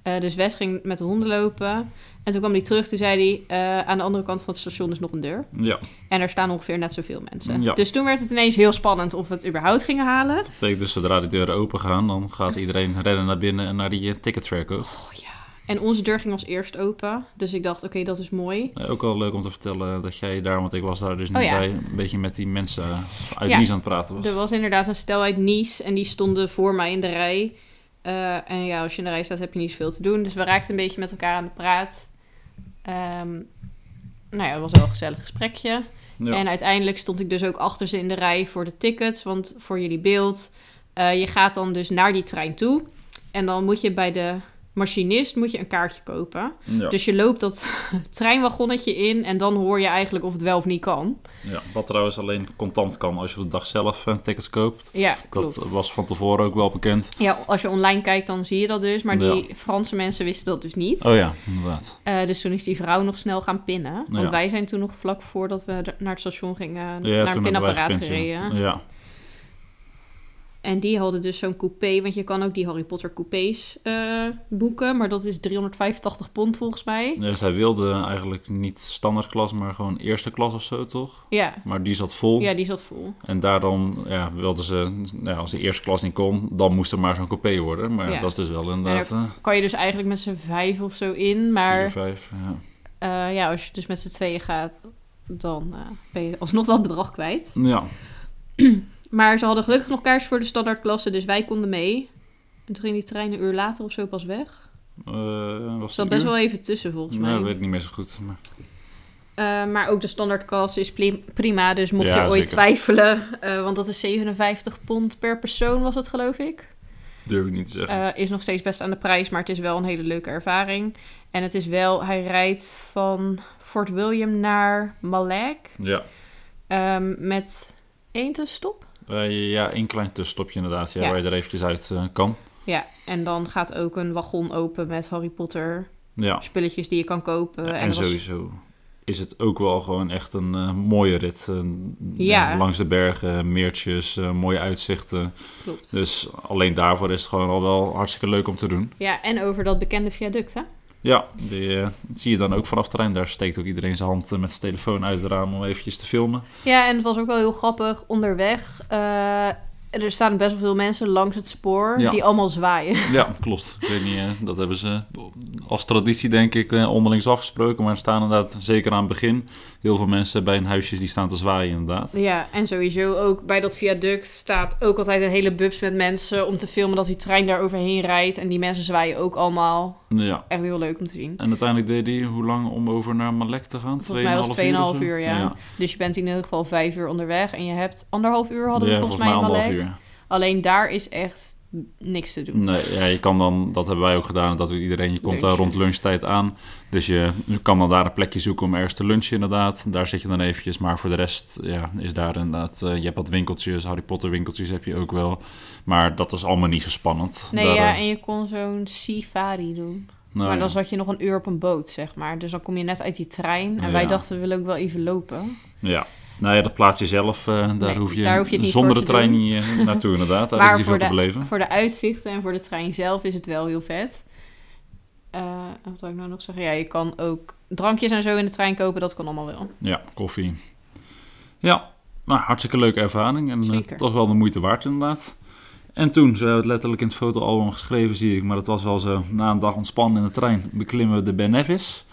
Speaker 1: Eh, dus Wes ging met de honden lopen. En toen kwam hij terug, toen zei hij... aan de andere kant van het station is nog een deur.
Speaker 2: Ja,
Speaker 1: En er staan ongeveer net zoveel mensen.
Speaker 2: Ja.
Speaker 1: Dus toen werd het ineens heel spannend of we het überhaupt gingen halen.
Speaker 2: dat betekent dus zodra de deuren open gaan, dan gaat iedereen rennen naar binnen en naar die ticketverkoop.
Speaker 1: Oh ja. En onze deur ging als eerst open. Dus ik dacht, oké, dat is mooi.
Speaker 2: Eh, Ook wel leuk om te vertellen dat jij daar, want ik was daar dus niet
Speaker 1: Oh ja.
Speaker 2: bij, een beetje met die mensen eh, uit
Speaker 1: Ja.
Speaker 2: Nice aan het praten was.
Speaker 1: Er was inderdaad een stel uit Nice en die stonden voor mij in de rij. Eh, en ja, als je in de rij staat heb je niet zoveel te doen. Dus we raakten een beetje met elkaar aan de praat. Ehm, nou ja, het was wel een gezellig gesprekje.
Speaker 2: Ja.
Speaker 1: En uiteindelijk stond ik dus ook achter ze in de rij voor de tickets. Want voor jullie beeld, eh, je gaat dan dus naar die trein toe. En dan moet je bij de machinist moet je een kaartje kopen.
Speaker 2: ja.
Speaker 1: Dus je loopt dat (laughs) treinwagonnetje in en dan hoor je eigenlijk of het wel of niet kan.
Speaker 2: ja, wat trouwens alleen contant kan als je op de dag zelf eh, tickets koopt.
Speaker 1: Ja, klopt.
Speaker 2: Dat was van tevoren ook wel bekend.
Speaker 1: Ja, als je online kijkt dan zie je dat dus. Maar die. Franse mensen wisten dat dus niet.
Speaker 2: Oh ja, inderdaad.
Speaker 1: Eh, dus toen is die vrouw nog snel gaan pinnen. Want
Speaker 2: Ja.
Speaker 1: wij zijn toen nog vlak voordat we naar het station gingen... Naar een pinapparaat gereden.
Speaker 2: Ja,
Speaker 1: En die hadden dus zo'n coupé, want je kan ook die Harry Potter coupés eh, boeken. Maar dat is 385 pond volgens mij.
Speaker 2: Ja, zij wilde eigenlijk niet standaard klas, maar gewoon eerste klas of zo, toch?
Speaker 1: Ja,
Speaker 2: Maar die zat vol.
Speaker 1: ja die zat vol.
Speaker 2: En daarom ja, wilden ze, nou, als de eerste klas niet kon, dan moest er maar zo'n coupé worden. Maar
Speaker 1: Ja.
Speaker 2: dat is dus wel inderdaad eh
Speaker 1: Kan je dus eigenlijk met z'n vijf of zo in. Maar
Speaker 2: vier, vijf. Ja.
Speaker 1: eh, ja, als je dus met z'n tweeën gaat, dan ben je alsnog dat bedrag kwijt.
Speaker 2: ja, (clears throat)
Speaker 1: Maar ze hadden gelukkig nog kaars voor de standaardklasse, dus wij konden mee. En toen ging die trein een uur later of zo pas weg. Er
Speaker 2: was het
Speaker 1: best
Speaker 2: uur?
Speaker 1: wel even tussen volgens mij.
Speaker 2: Ja, dat weet ik niet meer zo goed. Maar...
Speaker 1: Eh, maar ook de standaardklasse is prima. Dus mocht
Speaker 2: Ja,
Speaker 1: je ooit
Speaker 2: zeker.
Speaker 1: twijfelen, eh, want dat is 57 pond per persoon was het geloof ik.
Speaker 2: Durf ik niet te zeggen.
Speaker 1: Is nog steeds best aan de prijs, maar het is wel een hele leuke ervaring. En het is wel, hij rijdt van Fort William naar Malek
Speaker 2: ja.
Speaker 1: ehm, met één tussenstop.
Speaker 2: Eh, ja, één klein tussenstopje inderdaad, ja,
Speaker 1: Ja.
Speaker 2: waar je er eventjes uit eh, kan.
Speaker 1: Ja, en dan gaat ook een wagon open met Harry Potter
Speaker 2: Ja,
Speaker 1: spulletjes die je kan kopen.
Speaker 2: en,
Speaker 1: was-
Speaker 2: sowieso is het ook wel gewoon echt een eh, mooie rit.
Speaker 1: Ja.
Speaker 2: Langs de bergen, meertjes, mooie uitzichten.
Speaker 1: Klopt.
Speaker 2: Dus alleen daarvoor is het gewoon al wel hartstikke leuk om te doen.
Speaker 1: Ja, en over dat bekende viaduct, hè?
Speaker 2: Ja, die eh, zie je dan ook vanaf het terrein. Daar steekt ook iedereen zijn hand eh, met zijn telefoon uit het raam om eventjes te filmen.
Speaker 1: Ja, en het was ook wel heel grappig. Onderweg, eh, er staan best wel veel mensen langs het spoor
Speaker 2: Ja.
Speaker 1: die allemaal zwaaien. (laughs)
Speaker 2: Ja, klopt. Ik weet niet, dat hebben ze als traditie denk ik eh, onderling afgesproken. Maar er staan inderdaad, zeker aan het begin, heel veel mensen bij hun huisjes die staan te zwaaien inderdaad.
Speaker 1: Ja, en sowieso ook bij dat viaduct staat ook altijd een hele bus met mensen om te filmen dat die trein daar overheen rijdt. En die mensen zwaaien ook allemaal.
Speaker 2: Ja.
Speaker 1: Echt heel leuk om te zien.
Speaker 2: En uiteindelijk deed hij hoe lang om over naar Malek te gaan?
Speaker 1: Volgens mij was het 2,5
Speaker 2: 2,5
Speaker 1: uur, ja. Dus je bent in ieder geval vijf uur onderweg en je hebt anderhalf uur hadden we
Speaker 2: Ja,
Speaker 1: volgens mij in
Speaker 2: anderhalf
Speaker 1: Malek.
Speaker 2: uur.
Speaker 1: Alleen daar is echt niks te doen.
Speaker 2: Nee, ja, je kan dan, dat hebben wij ook gedaan, dat doet iedereen. Je komt daar rond lunchtijd aan. Dus je, je kan dan daar een plekje zoeken om ergens te lunchen inderdaad. Daar zit je dan eventjes. Maar voor de rest ja, is daar inderdaad... eh, je hebt wat winkeltjes, Harry Potter winkeltjes heb je ook wel. Maar dat is allemaal niet zo spannend.
Speaker 1: Nee,
Speaker 2: Daar,
Speaker 1: ja,
Speaker 2: eh,
Speaker 1: en je kon zo'n safari doen.
Speaker 2: nou
Speaker 1: maar dan
Speaker 2: ja.
Speaker 1: zat je nog een uur op een boot, zeg maar. Dus dan kom je net uit die trein. En
Speaker 2: Ja.
Speaker 1: wij dachten, we willen ook wel even lopen.
Speaker 2: Ja. Nou ja, dat plaatsje zelf, eh, daar,
Speaker 1: Nee,
Speaker 2: hoef je,
Speaker 1: daar hoef je
Speaker 2: zonder
Speaker 1: voor
Speaker 2: de trein
Speaker 1: doen.
Speaker 2: niet naartoe inderdaad. Daar (laughs)
Speaker 1: Maar
Speaker 2: is niet veel
Speaker 1: voor
Speaker 2: te beleven.
Speaker 1: Voor de uitzichten en voor de trein zelf is het wel heel vet. Eh, wat wil ik nou nog zeggen? Ja, je kan ook drankjes en zo in de trein kopen. Dat kan allemaal wel.
Speaker 2: Ja, koffie. Ja, nou, hartstikke leuke ervaring. En eh, toch wel de moeite waard inderdaad. En toen, ze hebben het letterlijk in het fotoalbum geschreven, zie ik. Maar dat was wel zo, na een dag ontspannen in de trein, beklimmen we de Ben Nevis.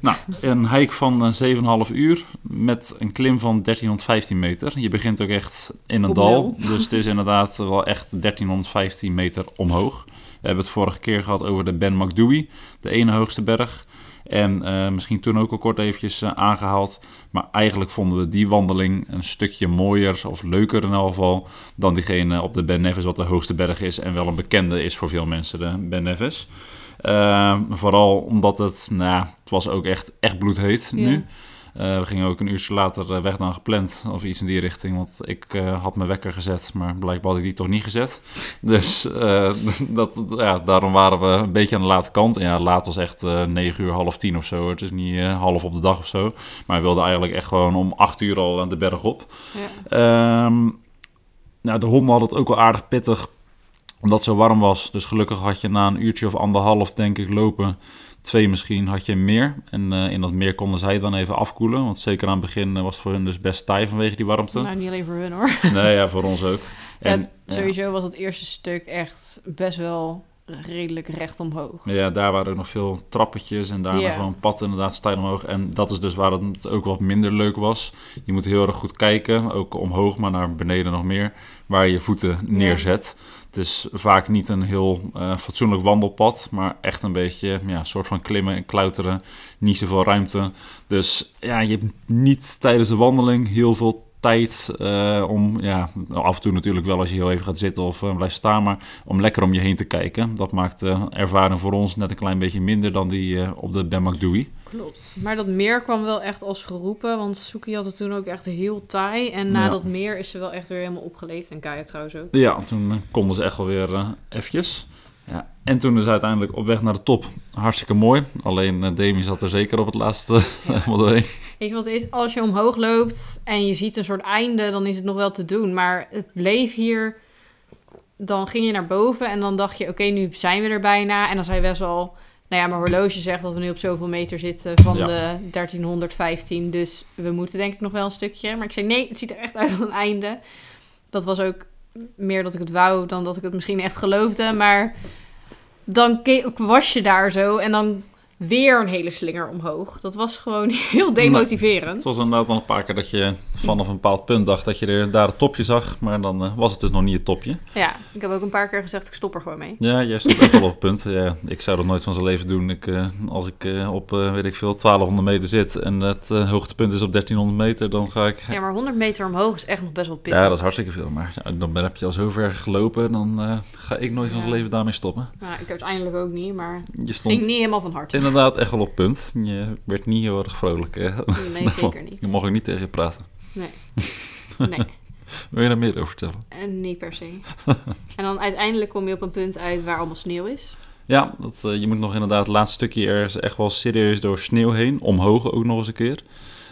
Speaker 2: Nou, een hike van eh, 7,5 uur met een klim van 1315 meter. Je begint ook echt in een dal. (laughs) Dus het is inderdaad wel echt 1315 meter omhoog. We hebben het vorige keer gehad over de Ben Macdouey, de ene hoogste berg. En eh, misschien toen ook al kort eventjes eh, aangehaald. Maar eigenlijk vonden we die wandeling een stukje mooier of leuker in elk geval dan diegene op de Ben Nevis, wat de hoogste berg is en wel een bekende is voor veel mensen, de Ben Nevis. Eh, vooral omdat het, nou ja, het was ook echt, echt bloedheet
Speaker 1: Ja.
Speaker 2: nu. Eh, we gingen ook een uurtje later eh, weg dan gepland, of iets in die richting. Want ik eh, had mijn wekker gezet, maar blijkbaar had ik die toch niet gezet. (laughs) Dus (laughs) dat, ja, daarom waren we een beetje aan de late kant. En ja, laat was echt eh 9 uur, half tien of zo. Het is niet half op de dag of zo. Maar we wilden eigenlijk echt gewoon om 8 uur al aan de berg op.
Speaker 1: Ja.
Speaker 2: Ehm, nou, de honden hadden het ook wel aardig pittig, omdat het zo warm was. Dus gelukkig had je na een uurtje of anderhalf, denk ik, lopen, twee misschien, had je meer. En eh, in dat meer konden zij dan even afkoelen. Want zeker aan het begin eh, was het voor hun dus best taai vanwege die warmte.
Speaker 1: Nou, niet alleen voor hun hoor. (laughs)
Speaker 2: Nee, ja, voor ons ook. En,
Speaker 1: ja, sowieso was het eerste stuk echt best wel redelijk recht omhoog.
Speaker 2: Ja. daar waren ook nog veel trappetjes en daarna
Speaker 1: Ja.
Speaker 2: gewoon pad inderdaad stijl omhoog. En dat is dus waar het ook wat minder leuk was. Je moet heel erg goed kijken, ook omhoog, maar naar beneden nog meer, waar je je voeten neerzet. Het is vaak niet een heel eh, fatsoenlijk wandelpad, maar echt een beetje ja, een soort van klimmen en klauteren. Niet zoveel ruimte. Dus ja, je hebt niet tijdens de wandeling heel veel tijd eh, om, ja, af en toe natuurlijk wel als je heel even gaat zitten of eh, blijft staan, maar om lekker om je heen te kijken. Dat maakt de ervaring voor ons net een klein beetje minder dan die eh, op de Ben Macdouey.
Speaker 1: Klopt. Maar dat meer kwam wel echt als geroepen, want Suki had het toen ook echt heel taai. En na
Speaker 2: Ja.
Speaker 1: dat meer is ze wel echt weer helemaal opgeleefd. En Kaya trouwens ook.
Speaker 2: Ja, toen eh, konden ze echt wel weer eh eventjes. Ja. En toen is uiteindelijk op weg naar de top. Hartstikke mooi. Alleen eh, Demi zat er zeker op het laatste (laughs) helemaal doorheen.
Speaker 1: Weet je wat het is? Als je omhoog loopt en je ziet een soort einde, dan is het nog wel te doen. Maar het bleef hier. Dan ging je naar boven en dan dacht je, oké, nu zijn we er bijna. En dan zei best wel, nou ja, mijn horloge zegt dat we nu op zoveel meter zitten van
Speaker 2: Ja.
Speaker 1: de 1315. Dus we moeten denk ik nog wel een stukje. Maar ik zei, nee, het ziet er echt uit als een einde. Dat was ook meer dat ik het wou dan dat ik het misschien echt geloofde. Maar dan was je daar zo en dan weer een hele slinger omhoog. Dat was gewoon (laughs) heel demotiverend.
Speaker 2: Het was inderdaad al een paar keer dat je vanaf een bepaald punt dacht dat je er, daar het topje zag. Maar dan eh, was het dus nog niet het topje.
Speaker 1: Ja, ik heb ook een paar keer gezegd, ik stop er gewoon mee.
Speaker 2: Ja, jij stond echt wel op het punt. Ja, ik zou dat nooit van zijn leven doen. Ik, eh, als ik eh, op, weet ik veel, 1200 meter zit en het hoogtepunt is op 1300 meter, dan ga ik...
Speaker 1: Ja, maar 100 meter omhoog is echt nog best wel pittig.
Speaker 2: Ja, dat is hartstikke veel. Maar dan ben, heb je al zo ver gelopen, dan ga ik nooit van zijn leven daarmee stoppen.
Speaker 1: Nou, ik uiteindelijk ook niet, maar
Speaker 2: Je
Speaker 1: het ging
Speaker 2: stond
Speaker 1: niet helemaal van harte.
Speaker 2: Inderdaad echt wel op punt. Je werd niet heel erg vrolijk. Hè?
Speaker 1: Nee, (laughs) zeker niet.
Speaker 2: Je mag ook niet tegen je praten.
Speaker 1: Nee. (laughs) Nee,
Speaker 2: Wil je daar meer over vertellen?
Speaker 1: en niet per se. En dan uiteindelijk kom je op een punt uit waar allemaal sneeuw is.
Speaker 2: Ja, dat, eh, je moet nog inderdaad het laatste stukje er is echt wel serieus door sneeuw heen. Omhoog ook nog eens een keer.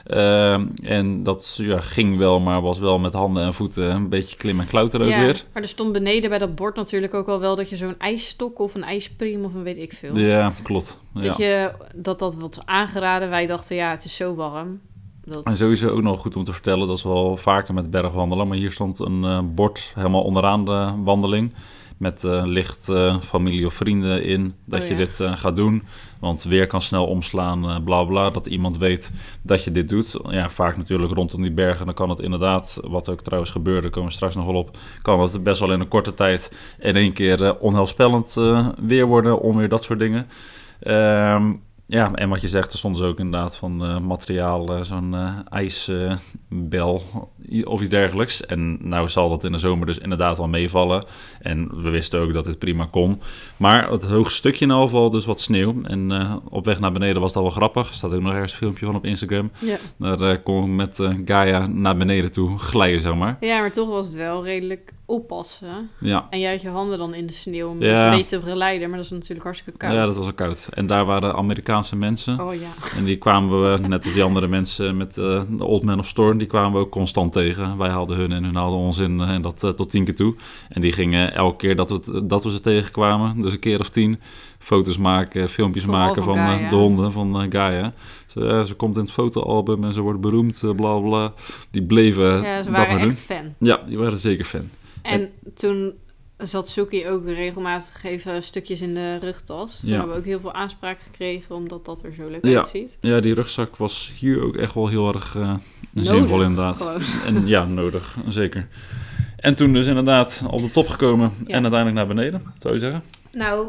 Speaker 2: Ehm, en dat ja, ging wel, maar was wel met handen en voeten een beetje klim en klauter ook
Speaker 1: ja,
Speaker 2: weer.
Speaker 1: maar er stond beneden bij dat bord natuurlijk ook al wel dat je zo'n ijsstok of een ijspriem of een weet ik veel.
Speaker 2: Ja, klopt. Ja.
Speaker 1: Dat, je, dat dat wat aangeraden. Wij dachten, ja, het is zo warm. Dat...
Speaker 2: En sowieso ook nog goed om te vertellen, dat is wel vaker met bergwandelen. Maar hier stond een eh, bord helemaal onderaan de wandeling. Met eh, licht eh, familie of vrienden in dat
Speaker 1: Oh,
Speaker 2: je
Speaker 1: ja.
Speaker 2: dit eh, gaat doen. Want weer kan snel omslaan, bla bla. Dat iemand weet dat je dit doet. Ja, vaak natuurlijk rondom die bergen. Dan kan het inderdaad, wat ook trouwens gebeurde, daar komen we straks nog wel op. Kan het best wel in een korte tijd in één keer onheilspellend weer worden. Onweer, dat soort dingen. Ehm, ja, en wat je zegt, er stond dus ook inderdaad van eh, materiaal, eh, zo'n eh, ijsbel of iets dergelijks. En nou zal dat in de zomer dus inderdaad wel meevallen. En we wisten ook dat dit prima kon. Maar het hoogste stukje in ieder geval, dus wat sneeuw. En op weg naar beneden was dat wel grappig. Er staat ook nog ergens een filmpje van op Instagram.
Speaker 1: Ja.
Speaker 2: Daar kon ik met Gaia naar beneden toe glijden, zeg maar.
Speaker 1: ja, maar toch was het wel redelijk oppassen.
Speaker 2: Ja.
Speaker 1: En jij had je handen dan in de sneeuw om
Speaker 2: Ja.
Speaker 1: beetje te geleiden. Maar dat is natuurlijk hartstikke koud.
Speaker 2: ja, dat was ook koud. En daar waren Amerikaanse mensen.
Speaker 1: Oh ja.
Speaker 2: En die kwamen we, net als die andere mensen met eh, de Old Man of Storm, die kwamen we ook constant tegen. Wij haalden hun en hun haalden ons in eh, en dat eh, tot tien keer toe. En die gingen elke keer dat we, het- dat we ze tegenkwamen, dus een keer of tien, foto's maken, filmpjes
Speaker 1: Vooral
Speaker 2: maken
Speaker 1: van
Speaker 2: de honden van Gaia. Ze, ze komt in het fotoalbum en ze wordt beroemd, bla bla. Die bleven
Speaker 1: Ja, ze waren
Speaker 2: doen.
Speaker 1: echt fan.
Speaker 2: Ja, die waren zeker fan.
Speaker 1: En toen zat Suki ook regelmatig even stukjes in de rugtas. Toen
Speaker 2: Ja.
Speaker 1: hebben we ook heel veel aanspraak gekregen, omdat dat er zo leuk
Speaker 2: Ja.
Speaker 1: uitziet.
Speaker 2: Ja, die rugzak was hier ook echt wel heel erg eh, zinvol inderdaad.
Speaker 1: Gewoon. (laughs)
Speaker 2: En ja, nodig, zeker. En toen dus inderdaad op de top gekomen
Speaker 1: Ja.
Speaker 2: en uiteindelijk naar beneden, zou je zeggen?
Speaker 1: Nou,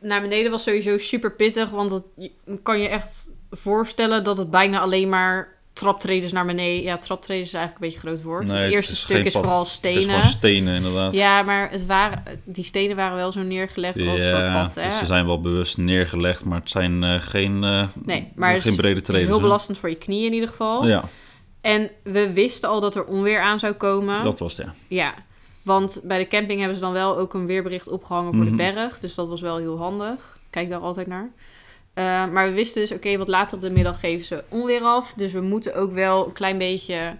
Speaker 1: naar beneden was sowieso super pittig, want je kan je echt voorstellen dat het bijna alleen maar traptredens naar beneden... Ja, traptredens is eigenlijk een beetje groot woord.
Speaker 2: Nee,
Speaker 1: het
Speaker 2: het
Speaker 1: eerste
Speaker 2: is
Speaker 1: stuk is
Speaker 2: pad.
Speaker 1: vooral
Speaker 2: Het is
Speaker 1: stenen.
Speaker 2: gewoon stenen inderdaad.
Speaker 1: Ja, maar het waren, die stenen waren wel zo neergelegd als soort pad. Hè?
Speaker 2: dus ze zijn wel bewust neergelegd, maar het zijn eh, geen, eh,
Speaker 1: Nee, maar
Speaker 2: geen brede.
Speaker 1: Heel belastend voor je knieën in ieder geval.
Speaker 2: Ja,
Speaker 1: En we wisten al dat er onweer aan zou komen.
Speaker 2: dat was het, ja.
Speaker 1: Ja, want bij de camping hebben ze dan wel ook een weerbericht opgehangen voor
Speaker 2: Mhm.
Speaker 1: de berg. Dus dat was wel heel handig. Kijk daar altijd naar. Eh, maar we wisten dus, oké, wat later op de middag geven ze onweer af. Dus we moeten ook wel een klein beetje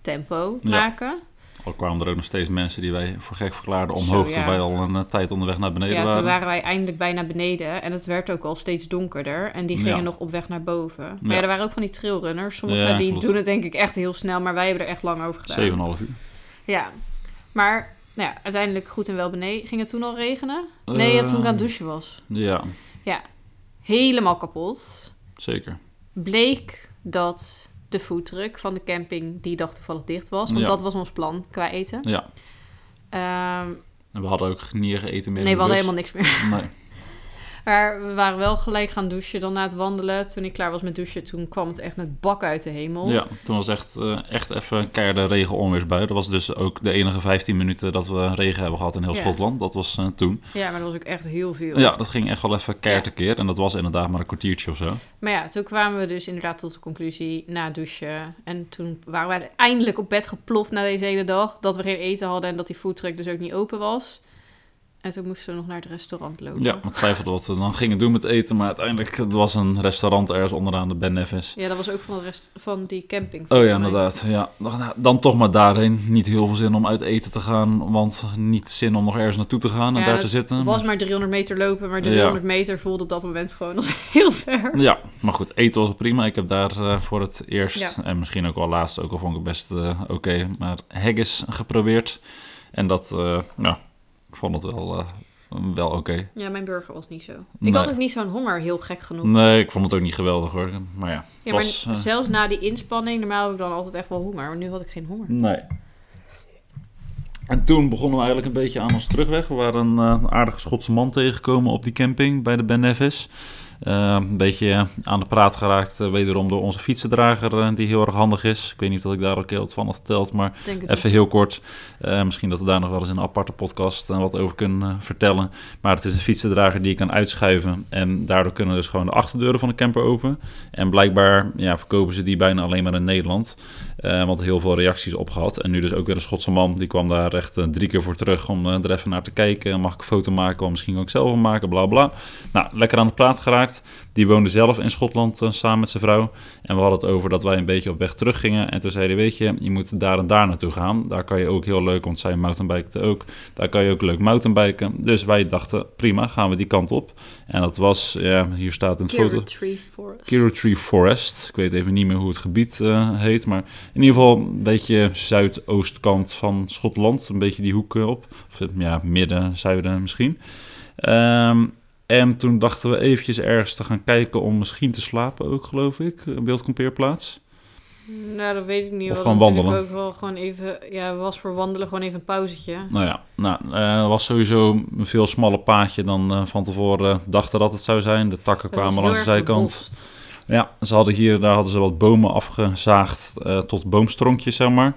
Speaker 1: tempo
Speaker 2: Ja.
Speaker 1: maken.
Speaker 2: Al kwamen er ook nog steeds mensen die wij voor gek verklaarden
Speaker 1: Zo,
Speaker 2: omhoog,
Speaker 1: ja.
Speaker 2: terwijl wij al een eh, tijd onderweg naar beneden
Speaker 1: Ja,
Speaker 2: waren.
Speaker 1: toen waren wij eindelijk bijna beneden. En het werd ook al steeds donkerder. En die gingen
Speaker 2: Ja.
Speaker 1: nog op weg naar boven. Maar
Speaker 2: Ja.
Speaker 1: ja, er waren ook van die trailrunners. Sommigen
Speaker 2: Ja,
Speaker 1: die
Speaker 2: klopt.
Speaker 1: doen het denk ik echt heel snel. Maar wij hebben er echt lang over gedaan.
Speaker 2: 7,5 uur.
Speaker 1: Ja, maar nou ja, uiteindelijk goed en wel beneden. Ging het toen al regenen? Nee, ja, toen ik aan het douchen was.
Speaker 2: Ja,
Speaker 1: Helemaal kapot.
Speaker 2: zeker.
Speaker 1: Bleek dat de foodtruck van de camping die dag toevallig dicht was. Want
Speaker 2: Ja.
Speaker 1: dat was ons plan qua eten.
Speaker 2: Ja,
Speaker 1: Ehm,
Speaker 2: en we hadden ook niet gegeten meer
Speaker 1: nee, we
Speaker 2: de
Speaker 1: hadden helemaal niks meer.
Speaker 2: Nee. (laughs)
Speaker 1: Maar we waren wel gelijk gaan douchen dan na het wandelen. Toen ik klaar was met douchen, toen kwam het echt met bak uit de hemel.
Speaker 2: Ja, toen was echt, eh, echt even een keiharde regen-onweersbui. Dat was dus ook de enige 15 minuten dat we regen hebben gehad in heel
Speaker 1: Ja.
Speaker 2: Schotland. Dat was eh, toen.
Speaker 1: Ja, maar dat was ook echt heel veel.
Speaker 2: Ja, dat ging echt wel even keihard
Speaker 1: Ja.
Speaker 2: keer. En dat was inderdaad maar een kwartiertje of zo.
Speaker 1: Maar ja, toen kwamen we dus inderdaad tot de conclusie na douchen. En toen waren wij eindelijk op bed geploft na deze hele dag. Dat we geen eten hadden en dat die foodtruck dus ook niet open was. En toen moesten we nog naar het restaurant lopen.
Speaker 2: Ja, we twijfelden wat we dan gingen doen met eten. Maar uiteindelijk het was een restaurant ergens onderaan de Ben Nevis.
Speaker 1: Ja, dat was ook van, de rest, van die camping.
Speaker 2: Oh ja, inderdaad. Ja. Dan, dan toch maar daarheen. Niet heel veel zin om uit eten te gaan. Want niet zin om nog ergens naartoe te gaan en
Speaker 1: Ja,
Speaker 2: daar te zitten.
Speaker 1: Het was maar 300 meter lopen, maar 300 meter voelde op dat moment gewoon als (laughs) heel ver.
Speaker 2: Ja, maar goed, eten was prima. Ik heb daar eh, voor het eerst,
Speaker 1: Ja.
Speaker 2: en misschien ook wel laatst, ook al vond ik het best eh, oké, maar haggis geprobeerd. En dat, eh, nou, ik vond het wel, eh, wel oké.
Speaker 1: Ja, mijn burger was niet zo. Ik
Speaker 2: Nee.
Speaker 1: had ook niet zo'n honger, heel gek genoeg.
Speaker 2: Nee, ik vond het ook niet geweldig hoor. Maar ja,
Speaker 1: Ja, maar
Speaker 2: eh,
Speaker 1: zelfs na die inspanning, normaal heb ik dan altijd echt wel honger. Maar nu had ik geen honger.
Speaker 2: Nee. En toen begonnen we eigenlijk een beetje aan onze terugweg. We waren een eh, aardige Schotse man tegengekomen op die camping bij de Ben Nevis. Eh, een beetje aan de praat geraakt, eh, wederom door onze fietsendrager, eh, die heel erg handig is. Ik weet niet of ik daar ook heel wat van had verteld, maar even heel kort. Misschien dat we daar nog wel eens in een aparte podcast wat over kunnen vertellen. Maar het is een fietsendrager die je kan uitschuiven. En daardoor kunnen dus gewoon de achterdeuren van de camper open. En blijkbaar ja, verkopen ze die bijna alleen maar in Nederland. Eh, want heel veel reacties op gehad. En nu dus ook weer een Schotse man. Die kwam daar echt eh, drie keer voor terug om eh, er even naar te kijken. Mag ik een foto maken? Of misschien ook zelf een maken, bla bla. Nou, lekker aan de praat geraakt. Die woonde zelf in Schotland eh, samen met zijn vrouw. En we hadden het over dat wij een beetje op weg terug gingen. En toen zei hij, weet je, je moet daar en daar naartoe gaan. Daar kan je ook heel leuk, want zij mountainbikte ook. Daar kan je ook leuk mountainbiken. Dus wij dachten, prima, gaan we die kant op. En dat was, ja, hier staat een foto.
Speaker 1: Tree Forest.
Speaker 2: Kiro Tree Forest. Ik weet even niet meer hoe het gebied eh, heet. Maar in ieder geval een beetje zuidoostkant van Schotland. Een beetje die hoek eh, op. Of ja, midden, zuiden misschien. Ehm, en toen dachten we eventjes ergens te gaan kijken om misschien te slapen ook, geloof ik. Een beeldkampeerplaats.
Speaker 1: Nou, dat weet ik niet.
Speaker 2: Of
Speaker 1: We
Speaker 2: gewoon wandelen.
Speaker 1: ook wel gewoon even... Ja, was voor wandelen gewoon even een pauzetje.
Speaker 2: Nou ja, nou, eh, was sowieso een veel smaller paadje dan eh, van tevoren dachten dat het zou zijn. De takken
Speaker 1: Dat
Speaker 2: kwamen langs de zijkant.
Speaker 1: bebost.
Speaker 2: Ja, ze hadden hier, daar hadden ze wat bomen afgezaagd eh, tot boomstronkjes, zeg maar.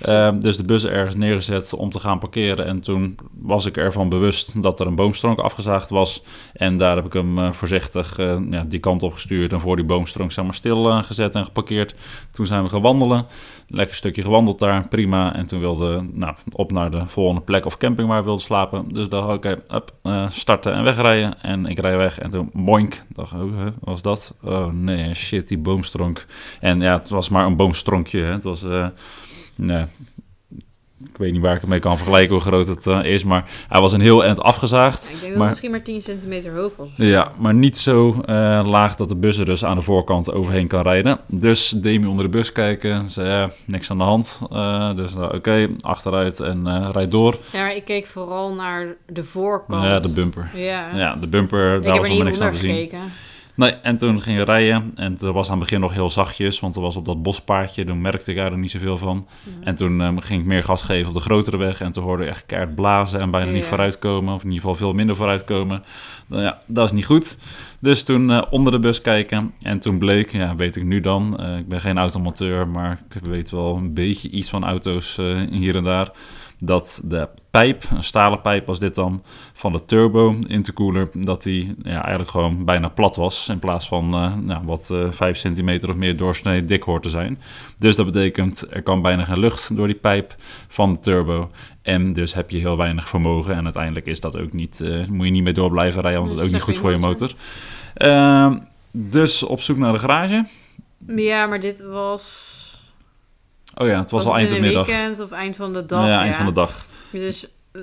Speaker 2: Eh, dus de bus ergens neergezet om te gaan parkeren. En toen was ik ervan bewust dat er een boomstronk afgezaagd was. En daar heb ik hem eh, voorzichtig eh, ja, die kant op gestuurd. En voor die boomstronk zeg maar, stil eh, en geparkeerd. Toen zijn we gaan wandelen. Lekker stukje gewandeld daar, prima. En toen wilde nou, op naar de volgende plek of camping waar we wilden slapen. Dus dacht ik, oké, starten en wegrijden. En ik rij weg en toen boink. Dacht ik, oh, was dat? Oh nee, shit, die boomstronk. En ja, het was maar een boomstronkje. Hè. Het was, nee, ik weet niet waar ik het mee kan vergelijken hoe groot het eh, is. Maar hij was een heel eind afgezaagd.
Speaker 1: Ja, ik denk
Speaker 2: Maar-
Speaker 1: misschien maar 10 centimeter hoog was.
Speaker 2: Ja, maar niet zo eh, laag dat de bus er dus aan de voorkant overheen kan rijden. Dus Demi onder de bus kijken, zei ja, niks aan de hand. Eh, dus nou, oké, achteruit en eh rijd door.
Speaker 1: Ja, maar ik keek vooral naar de voorkant.
Speaker 2: Ja, de bumper.
Speaker 1: Ja.
Speaker 2: Ja, de bumper,
Speaker 1: ik
Speaker 2: daar was nog niks aan te zien.
Speaker 1: gekeken.
Speaker 2: Nee, en toen ging rijden. En het was aan het begin nog heel zachtjes, want er was op dat bospaardje. Toen merkte ik daar niet zoveel van. En toen eh, ging ik meer gas geven op de grotere weg. En toen hoorde ik echt keihard blazen en bijna niet vooruitkomen. Of in ieder geval veel minder vooruitkomen. Nou ja, dat is niet goed. Dus toen eh, onder de bus kijken. En toen bleek, ja, weet ik nu dan. eh, ik ben geen automonteur, maar ik weet wel een beetje iets van auto's eh, hier en daar. Dat de pijp, een stalen pijp was dit dan, van de turbo intercooler, dat die ja, eigenlijk gewoon bijna plat was. In plaats van eh, nou, wat eh 5 centimeter of meer doorsnee dik hoort te zijn. Dus dat betekent, er kan bijna geen lucht door die pijp van de turbo. En dus heb je heel weinig vermogen. En uiteindelijk is dat ook niet, eh, moet je niet meer door blijven rijden, want
Speaker 1: Dat
Speaker 2: het is ook
Speaker 1: is
Speaker 2: niet goed voor je motor. Ehm, dus op zoek naar de garage.
Speaker 1: Ja, maar dit was...
Speaker 2: Oh ja, het was, al eind
Speaker 1: in
Speaker 2: de middag.
Speaker 1: weekend of eind van de dag.
Speaker 2: ja,
Speaker 1: Ja,
Speaker 2: eind van de dag.
Speaker 1: Dus eh,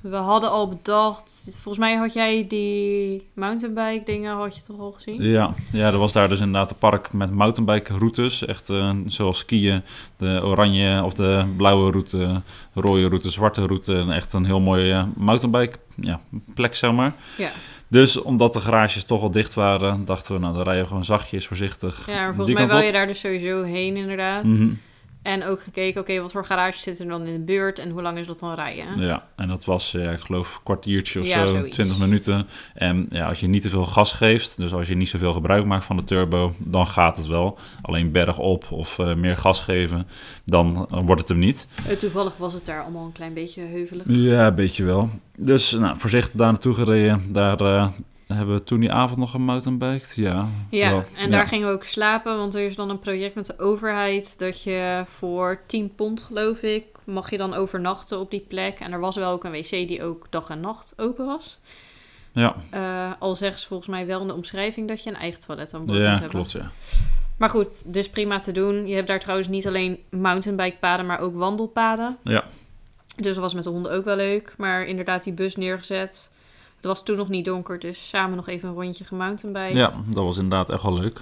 Speaker 1: we hadden al bedacht... Volgens mij had jij die mountainbike dingen had je toch al gezien?
Speaker 2: Ja, ja, er was daar dus inderdaad een park met mountainbike routes. Echt eh, zoals skiën, de oranje of de blauwe route, rode route, zwarte route. En echt een heel mooie eh, mountainbike ja, plek, zeg maar.
Speaker 1: Ja.
Speaker 2: Dus omdat de garages toch al dicht waren, dachten we, nou, dan rijden we gewoon zachtjes, voorzichtig.
Speaker 1: Ja, maar
Speaker 2: die
Speaker 1: volgens mij wil je daar dus sowieso heen inderdaad.
Speaker 2: Mhm.
Speaker 1: En ook gekeken, oké, wat voor garages zitten er dan in de buurt en hoe lang is dat dan rijden?
Speaker 2: Ja, en dat was, ja, ik geloof, een kwartiertje of
Speaker 1: Ja,
Speaker 2: zo,
Speaker 1: zoiets.
Speaker 2: 20 minuten. En ja, als je niet te veel gas geeft, dus als je niet zoveel gebruik maakt van de turbo, dan gaat het wel. Alleen berg op of eh, meer gas geven, dan eh, wordt het hem niet.
Speaker 1: Eh, Toevallig was het daar allemaal een klein beetje heuvelig.
Speaker 2: Ja, een beetje wel. Dus nou, voorzichtig daar naartoe gereden. Daar eh, hebben we toen die avond nog gemountainbiked. Ja,
Speaker 1: Ja,
Speaker 2: wel.
Speaker 1: en daar gingen we ook slapen, want er is dan een project met de overheid dat je voor 10 pond, geloof ik, mag je dan overnachten op die plek. En er was wel ook een wc die ook dag en nacht open was.
Speaker 2: Ja,
Speaker 1: Eh, al zeggen ze volgens mij wel in de omschrijving dat je een eigen toilet aan boord moet
Speaker 2: ja
Speaker 1: hebben.
Speaker 2: klopt, ja.
Speaker 1: Maar goed, dus prima te doen. Je hebt daar trouwens niet alleen mountainbikepaden, maar ook wandelpaden.
Speaker 2: Ja.
Speaker 1: Dus dat was met de honden ook wel leuk. Maar inderdaad, die bus neergezet. Het was toen nog niet donker, dus samen nog even een rondje gemountainbiked.
Speaker 2: Ja, dat was inderdaad echt wel leuk.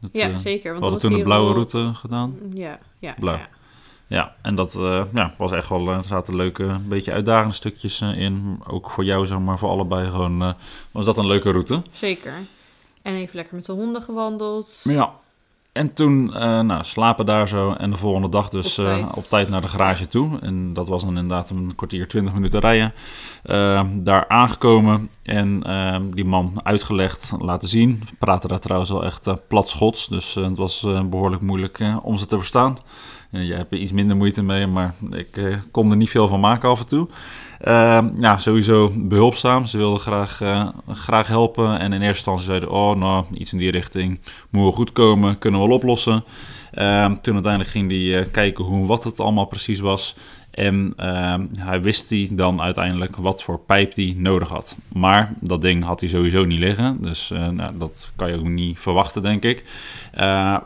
Speaker 2: Dat,
Speaker 1: Ja,
Speaker 2: eh,
Speaker 1: zeker.
Speaker 2: we
Speaker 1: Want
Speaker 2: hadden
Speaker 1: dat
Speaker 2: toen de blauwe
Speaker 1: wel-
Speaker 2: route gedaan.
Speaker 1: Ja, ja.
Speaker 2: Blauw.
Speaker 1: ja.
Speaker 2: Ja, en dat eh, ja, was echt wel, eh, er zaten leuke, een beetje uitdagende stukjes in. Ook voor jou, zeg maar, voor allebei gewoon, was dat een leuke route.
Speaker 1: Zeker. En even lekker met de honden gewandeld.
Speaker 2: Ja. En toen eh, nou, slapen daar zo en de volgende dag dus
Speaker 1: Op
Speaker 2: eh,
Speaker 1: tijd.
Speaker 2: op tijd naar de garage toe. En dat was dan inderdaad een kwartier, twintig minuten rijden. Eh, daar aangekomen en die man uitgelegd, laten zien. Praten daar trouwens wel echt plat Schots, dus het was eh, behoorlijk moeilijk om ze te verstaan. Uh, jij hebt er iets minder moeite mee, maar ik uh, kon er niet veel van maken af en toe. Uh, ja, sowieso behulpzaam. Ze wilden graag, graag helpen. En in eerste instantie zeiden, oh nou, iets in die richting moet wel goed komen, kunnen we wel oplossen. Ehm, toen uiteindelijk ging hij kijken hoe wat het allemaal precies was. En ehm, hij wist hij dan uiteindelijk wat voor pijp hij nodig had. Maar dat ding had hij sowieso niet liggen. Dus uh, nou, dat kan je ook niet verwachten, denk ik. Uh,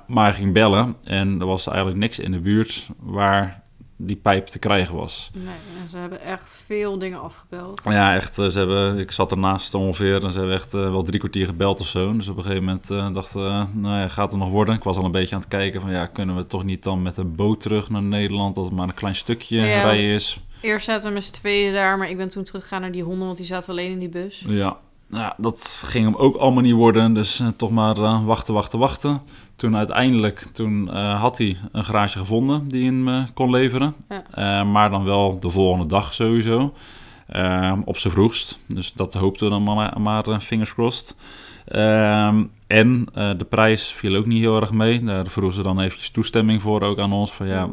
Speaker 2: maar hij ging bellen en er was eigenlijk niks in de buurt waar die pijp te krijgen was.
Speaker 1: Nee, ze hebben echt veel dingen afgebeld.
Speaker 2: Ja, echt. Ze hebben, ik zat ernaast ongeveer en ze hebben echt uh, wel drie kwartier gebeld of zo. Dus op een gegeven moment uh, dachten we, nou ja, gaat het nog worden? Ik was al een beetje aan het kijken van, ja, kunnen we toch niet dan met de boot terug naar Nederland, dat het maar een klein stukje ja, rijden is.
Speaker 1: Eerst zaten we met z'n tweeën daar, maar ik ben toen teruggegaan naar die honden, want die zaten alleen in die bus.
Speaker 2: Ja, nou, dat ging hem ook allemaal niet worden. Dus uh, toch maar uh, wachten, wachten, wachten. Toen uiteindelijk toen, uh, had hij een garage gevonden die hem kon leveren. Ja. maar dan wel de volgende dag sowieso. op zijn vroegst. Dus dat hoopten we dan maar, maar fingers crossed. Ehm, en de prijs viel ook niet heel erg mee. Daar vroegen ze dan eventjes toestemming voor ook aan ons. Van ja,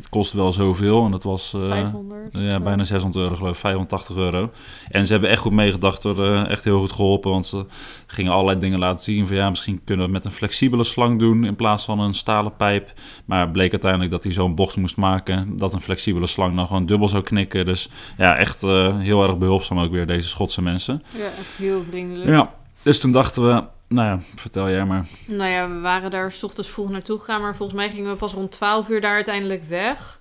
Speaker 2: het kostte wel zoveel en dat was uh, 500, ja, bijna 600 euro, geloof ik, 85 euro. En ze hebben echt goed meegedacht, door, uh, echt heel goed geholpen, want ze gingen allerlei dingen laten zien van ja, misschien kunnen we het met een flexibele slang doen in plaats van een stalen pijp. Maar bleek uiteindelijk dat hij zo'n bocht moest maken, dat een flexibele slang dan gewoon dubbel zou knikken. Dus ja, echt uh, heel erg behulpzaam ook weer deze Schotse mensen.
Speaker 1: Ja, heel vriendelijk.
Speaker 2: Ja, dus toen dachten we, nou ja, vertel jij maar.
Speaker 1: Nou ja, we waren daar s ochtends vroeg naartoe gegaan, maar volgens mij gingen we pas rond 12 uur daar uiteindelijk weg.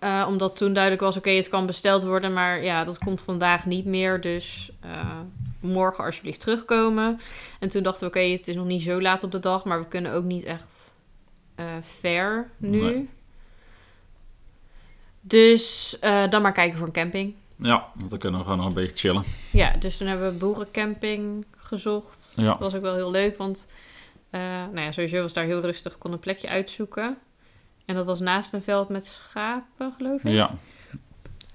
Speaker 1: Uh, omdat toen duidelijk was, oké, het kan besteld worden, maar ja, dat komt vandaag niet meer. Dus uh, morgen alsjeblieft terugkomen. En toen dachten we, oké, het is nog niet zo laat op de dag, maar we kunnen ook niet echt uh, ver nu. Nee. Dus dan maar kijken voor een camping.
Speaker 2: Ja, want dan kunnen we gewoon nog een beetje chillen.
Speaker 1: Ja, dus toen hebben we boerencamping gezocht. Ja. Dat was ook wel heel leuk, want uh, nou ja, sowieso was daar heel rustig. kon een plekje uitzoeken. En dat was naast een veld met schapen, geloof ik.
Speaker 2: Ja.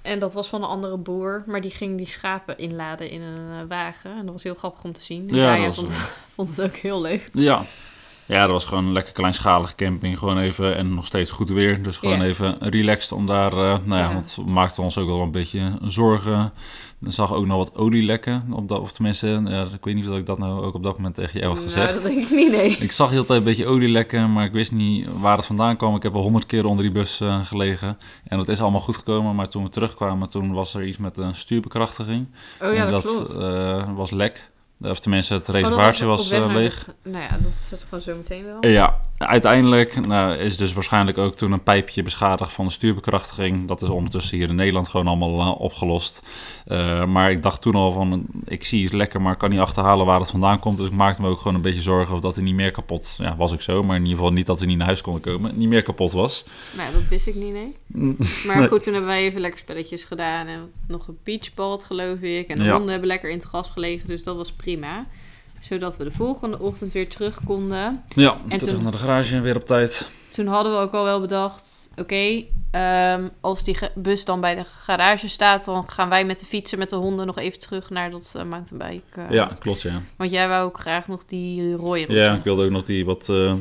Speaker 1: En dat was van een andere boer, maar die ging die schapen inladen in een uh, wagen. En dat was heel grappig om te zien. En ja, vond, het, (laughs) vond het ook heel leuk.
Speaker 2: Ja. Ja, dat was gewoon een lekker kleinschalige camping. Gewoon even, en nog steeds goed weer. Dus gewoon even relaxed om daar, uh, nou ja, ja, want het maakte ons ook wel een beetje zorgen. Er zag ook nog wat olie lekken. Op dat, of tenminste, ja, ik weet niet of ik dat nou ook op dat moment tegen jou had gezegd.
Speaker 1: Nou, dat denk ik niet, nee.
Speaker 2: Ik zag heel tijd een beetje olie lekken, maar ik wist niet waar het vandaan kwam. Ik heb al honderd keer onder die bus uh, gelegen. En dat is allemaal goed gekomen, maar toen we terugkwamen, toen was er iets met een stuurbekrachtiging.
Speaker 1: Oh ja,
Speaker 2: en
Speaker 1: dat, dat
Speaker 2: uh, was lek. Of tenminste, het
Speaker 1: oh,
Speaker 2: was uh, leeg.
Speaker 1: Het, nou ja, dat zit gewoon zo meteen wel.
Speaker 2: Ja, uiteindelijk nou, is dus waarschijnlijk ook toen een pijpje beschadigd van de stuurbekrachtiging. Dat is ondertussen hier in Nederland gewoon allemaal uh, opgelost. Uh, maar ik dacht toen al van, ik zie iets lekker, maar ik kan niet achterhalen waar het vandaan komt. Dus ik maakte me ook gewoon een beetje zorgen of dat hij niet meer kapot, ja, was ik zo. Maar in ieder geval niet dat hij niet naar huis konden komen, niet meer kapot was.
Speaker 1: Nou, dat wist ik niet, nee. (laughs) maar nee. goed, toen hebben wij even lekker spelletjes gedaan. En nog een beachball, geloof ik. En de ja. honden hebben lekker in het gras gelegen, dus dat was prima zodat we de volgende ochtend weer terug konden.
Speaker 2: Ja, en terug toen, naar de garage en weer op tijd.
Speaker 1: Toen hadden we ook al wel bedacht, oké, okay, um, als die bus dan bij de garage staat, dan gaan wij met de fietsen, met de honden nog even terug naar dat uh, mountainbike. Uh,
Speaker 2: ja, klopt, ja.
Speaker 1: Want jij wou ook graag nog die rode route.
Speaker 2: Ja, ik wilde ook nog die wat, uh,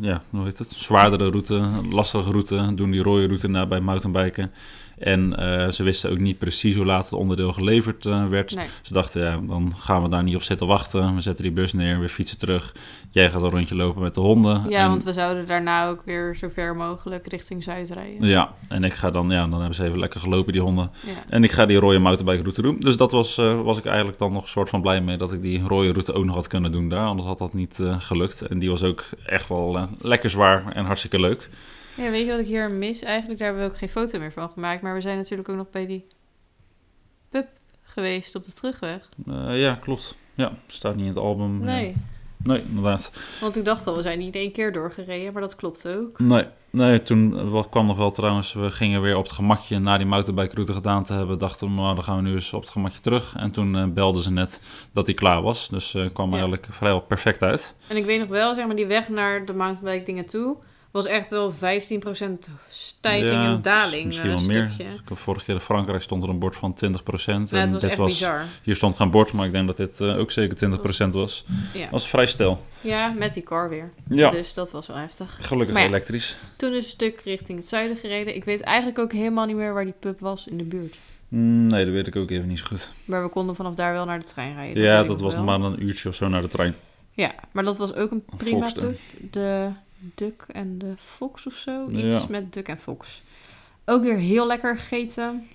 Speaker 2: ja, hoe heet het, zwaardere route, lastige route, doen die rode route naar bij mountainbiken. En uh, ze wisten ook niet precies hoe laat het onderdeel geleverd uh, werd.
Speaker 1: Nee.
Speaker 2: Ze dachten, ja, dan gaan we daar niet op zitten wachten. We zetten die bus neer, we fietsen terug. Jij gaat een rondje lopen met de honden.
Speaker 1: Ja,
Speaker 2: en...
Speaker 1: want we zouden daarna ook weer zo ver mogelijk richting Zuid rijden.
Speaker 2: Ja, en ik ga dan, ja, dan hebben ze even lekker gelopen, die honden.
Speaker 1: Ja.
Speaker 2: En ik ga die rode mountainbike route doen. Dus dat was, uh, was ik eigenlijk dan nog een soort van blij mee dat ik die rode route ook nog had kunnen doen daar. Anders had dat niet gelukt. En die was ook echt wel lekker zwaar en hartstikke leuk.
Speaker 1: Ja, weet je wat ik hier mis? Eigenlijk, daar hebben we ook geen foto meer van gemaakt. Maar we zijn natuurlijk ook nog bij die pub geweest op de terugweg.
Speaker 2: Uh, ja, klopt. Ja, staat niet in het album.
Speaker 1: Nee.
Speaker 2: Ja. Nee, inderdaad.
Speaker 1: Want ik dacht al, we zijn niet één keer doorgereden, maar dat klopt ook.
Speaker 2: Nee, nee toen wat kwam nog wel trouwens, we gingen weer op het gemakje na die mountainbike route gedaan te hebben. Dachten we, nou, dan gaan we nu eens op het gemakje terug. En toen uh, belden ze net dat hij klaar was. Dus uh, kwam ja. eigenlijk vrijwel perfect uit.
Speaker 1: En ik weet nog wel, zeg maar, die weg naar de mountainbike dingen toe was echt wel 15% stijging
Speaker 2: Ja,
Speaker 1: en daling.
Speaker 2: Misschien wel meer. vorige keer in Frankrijk stond er een bord van 20%.
Speaker 1: Ja, het
Speaker 2: en
Speaker 1: was
Speaker 2: dit
Speaker 1: echt
Speaker 2: was,
Speaker 1: bizar.
Speaker 2: hier stond geen bord, maar ik denk dat dit eh, ook zeker 20% was.
Speaker 1: Ja.
Speaker 2: Was vrij stil.
Speaker 1: ja, met die car weer.
Speaker 2: Ja,
Speaker 1: Dus dat was wel heftig.
Speaker 2: gelukkig
Speaker 1: Maar
Speaker 2: elektrisch.
Speaker 1: Toen is een stuk richting het zuiden gereden. Ik weet eigenlijk ook helemaal niet meer waar die pub was in de buurt.
Speaker 2: Mm, Nee, dat weet ik ook even niet zo goed.
Speaker 1: Maar we konden vanaf daar wel naar de trein rijden.
Speaker 2: Ja, dat was nog maar een uurtje of zo naar de trein.
Speaker 1: Ja, maar dat was ook een prima pub. De Duck en de Fox of zo. Iets
Speaker 2: Ja.
Speaker 1: met Duck en Fox. Ook weer heel lekker gegeten.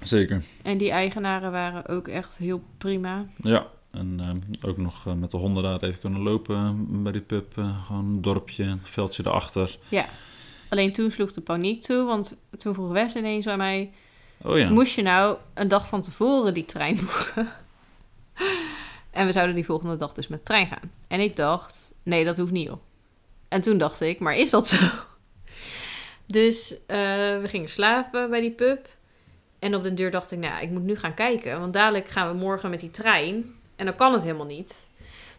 Speaker 2: Zeker.
Speaker 1: En die eigenaren waren ook echt heel prima.
Speaker 2: Ja, en eh, ook nog eh, met de honden daar even kunnen lopen eh, bij die pub. gewoon een dorpje, een veldje erachter.
Speaker 1: Alleen toen sloeg de paniek toe, want toen vroeg Wes ineens aan mij...
Speaker 2: Oh ja,
Speaker 1: Moest je nou een dag van tevoren die trein boeken? (laughs) en we zouden die volgende dag dus met de trein gaan. En ik dacht, nee, dat hoeft niet op. En toen dacht ik, maar is dat zo? dus eh, we gingen slapen bij die pub. En op de deur dacht ik, nou, ik moet nu gaan kijken. Want dadelijk gaan we morgen met die trein. En dan kan het helemaal niet.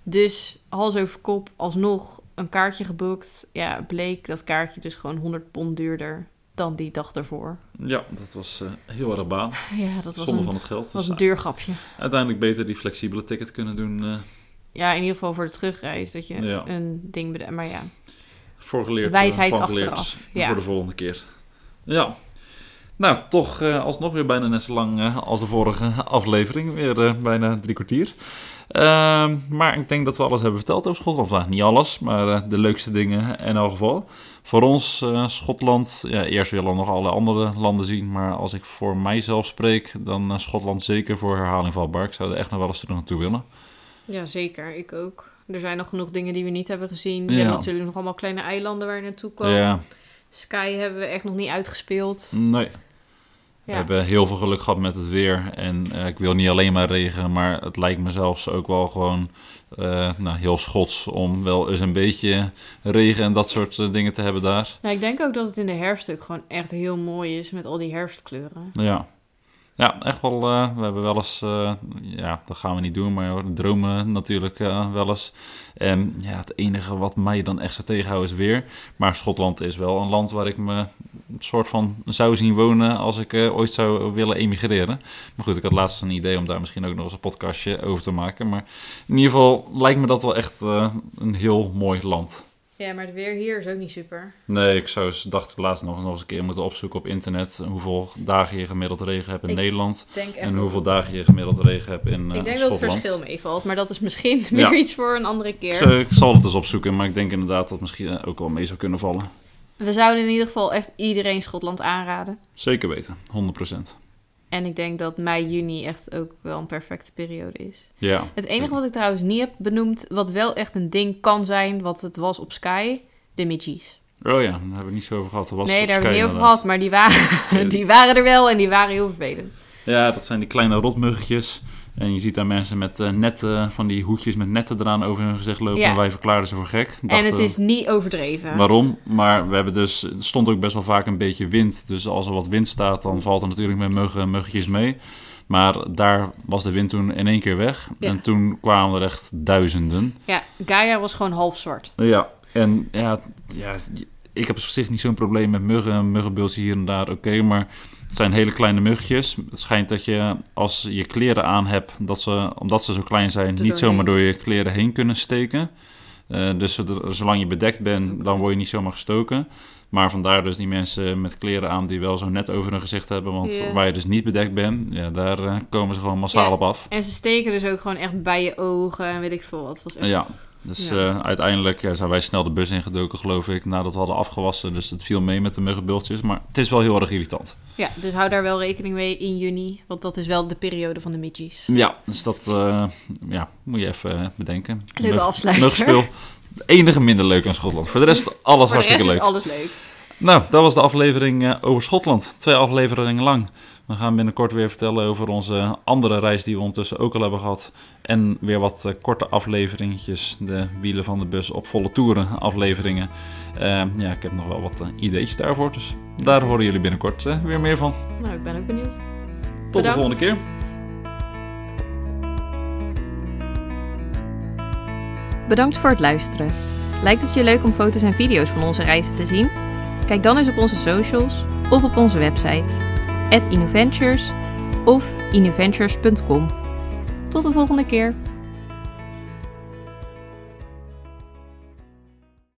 Speaker 1: Dus hals over kop alsnog een kaartje geboekt. Ja, bleek dat kaartje dus gewoon 100 pond duurder dan die dag ervoor.
Speaker 2: ja, dat was eh, heel erg baan. (laughs)
Speaker 1: Ja, dat was
Speaker 2: Zonde
Speaker 1: een
Speaker 2: van het geld.
Speaker 1: was
Speaker 2: Dus
Speaker 1: een deurgrapje.
Speaker 2: uiteindelijk beter die flexibele ticket kunnen doen. eh
Speaker 1: Ja, in ieder geval voor de terugreis. Dat je
Speaker 2: Ja.
Speaker 1: een ding bedenkt. Maar ja,
Speaker 2: voorgeleerd. eh,
Speaker 1: Wijsheid
Speaker 2: van geleerd
Speaker 1: achteraf, ja.
Speaker 2: Voor de volgende keer. Ja. Nou, toch eh, alsnog weer bijna net zo lang eh, als de vorige aflevering. Weer eh, bijna drie kwartier. Ehm, maar ik denk dat we alles hebben verteld over Schotland. Nou, niet alles, maar eh, de leukste dingen in elk geval. Voor ons, eh, Schotland, ja, eerst willen we nog alle andere landen zien. Maar als ik voor mijzelf spreek, dan eh, Schotland zeker voor herhaling vatbaar. Ik zou er echt nog wel eens terug naartoe willen.
Speaker 1: ja, zeker. Ik ook. Er zijn nog genoeg dingen die we niet hebben gezien. We
Speaker 2: Ja.
Speaker 1: hebben natuurlijk nog allemaal kleine eilanden waar je naartoe kan.
Speaker 2: Ja,
Speaker 1: Sky hebben we echt nog niet uitgespeeld.
Speaker 2: nee. We
Speaker 1: Ja.
Speaker 2: hebben heel veel geluk gehad met het weer. En eh, ik wil niet alleen maar regen, maar het lijkt me zelfs ook wel gewoon eh, nou, heel schots om wel eens een beetje regen en dat soort eh, dingen te hebben daar.
Speaker 1: Nou, ik denk ook dat het in de herfst ook gewoon echt heel mooi is met al die herfstkleuren.
Speaker 2: Ja, ja echt wel. eh, we hebben wel eens, eh, ja, dat gaan we niet doen, maar dromen natuurlijk eh, wel eens. En ja, het enige wat mij dan echt zou tegenhouden is weer. Maar Schotland is wel een land waar ik me een soort van zou zien wonen als ik ooit zou willen emigreren. Maar goed, ik had laatst een idee om daar misschien ook nog eens een podcastje over te maken. Maar in ieder geval lijkt me dat wel echt een heel mooi land.
Speaker 1: Ja, maar het weer hier is ook niet super.
Speaker 2: Nee, ik zou eens, dacht ik laatst nog, nog eens een keer moeten opzoeken op internet hoeveel dagen je gemiddeld regen hebt in
Speaker 1: Ik
Speaker 2: Nederland. En hoeveel dagen je gemiddeld regen hebt in eh
Speaker 1: Ik denk dat het
Speaker 2: Schotland.
Speaker 1: verschil meevalt, maar dat is misschien (laughs)
Speaker 2: Ja.
Speaker 1: meer iets voor een andere keer.
Speaker 2: Ik, ik zal het eens opzoeken, maar ik denk inderdaad dat het misschien eh, ook wel mee zou kunnen vallen.
Speaker 1: We zouden in ieder geval echt iedereen Schotland aanraden.
Speaker 2: Zeker weten, 100%.
Speaker 1: En ik denk dat mei, juni echt ook wel een perfecte periode is.
Speaker 2: Ja.
Speaker 1: Het enige
Speaker 2: zeker.
Speaker 1: wat ik trouwens niet heb benoemd, wat wel echt een ding kan zijn, wat het was op Sky, de Midgies.
Speaker 2: Oh ja, daar hebben we niet zo over gehad. Was
Speaker 1: Nee, daar hebben we niet over gehad, maar die waren, (laughs) die waren er wel en die waren heel vervelend.
Speaker 2: Ja, dat zijn die kleine rotmuggetjes. En je ziet daar mensen met eh, netten, van die hoedjes met netten eraan over hun gezicht lopen.
Speaker 1: Ja.
Speaker 2: En wij verklaarden ze voor gek.
Speaker 1: en
Speaker 2: Dachten,
Speaker 1: het is niet overdreven.
Speaker 2: Waarom? Maar we hebben dus, er stond ook best wel vaak een beetje wind. Dus als er wat wind staat, dan valt er natuurlijk met muggen, muggetjes mee. Maar daar was de wind toen in één keer weg.
Speaker 1: Ja.
Speaker 2: En toen kwamen er echt duizenden.
Speaker 1: Ja, Gaia was gewoon half zwart.
Speaker 2: Ja, en ja, ja ik heb op zich niet zo'n probleem met muggen. Muggenbultjes hier en daar, oké. maar het zijn hele kleine muggetjes. Het schijnt dat je, als je kleren aan hebt, dat ze, omdat ze zo klein zijn, niet zomaar door je kleren heen kunnen steken. Eh, dus zolang je bedekt bent, dan word je niet zomaar gestoken. Maar vandaar dus die mensen met kleren aan die wel zo net over hun gezicht hebben. Want
Speaker 1: Ja.
Speaker 2: waar je dus niet bedekt bent, ja, daar eh, komen ze gewoon massaal
Speaker 1: Ja.
Speaker 2: op af.
Speaker 1: En ze steken dus ook gewoon echt bij je ogen en weet ik veel wat. Was echt...
Speaker 2: Ja. Dus
Speaker 1: Ja.
Speaker 2: eh, uiteindelijk ja, zijn wij snel de bus ingedoken, geloof ik, nadat we hadden afgewassen. Dus het viel mee met de muggenbultjes. Maar het is wel heel erg irritant.
Speaker 1: Ja, dus hou daar wel rekening mee in juni. Want dat is wel de periode van de midgies.
Speaker 2: Ja, dus dat eh, ja, moet je even eh, bedenken.
Speaker 1: Leuke
Speaker 2: Mug-
Speaker 1: afsluiter.
Speaker 2: Muggenspeel. Enige minder leuk aan Schotland. Voor de rest (laughs) alles
Speaker 1: Voor de rest
Speaker 2: hartstikke leuk.
Speaker 1: is alles leuk.
Speaker 2: Nou, dat was de aflevering eh, over Schotland. Twee afleveringen lang. We gaan binnenkort weer vertellen over onze andere reis die we ondertussen ook al hebben gehad. En weer wat eh, korte afleveringetjes. De wielen van de bus op volle toeren afleveringen. Eh, ja, ik heb nog wel wat eh, ideetjes daarvoor. Dus daar horen jullie binnenkort eh, weer meer van.
Speaker 1: Nou, ik ben ook benieuwd.
Speaker 2: Tot de volgende keer.
Speaker 1: Bedankt voor het luisteren. Lijkt het je leuk om foto's en video's van onze reizen te zien? Kijk dan eens op onze socials of op onze website @innuventures of innuventures.com. Tot de volgende keer.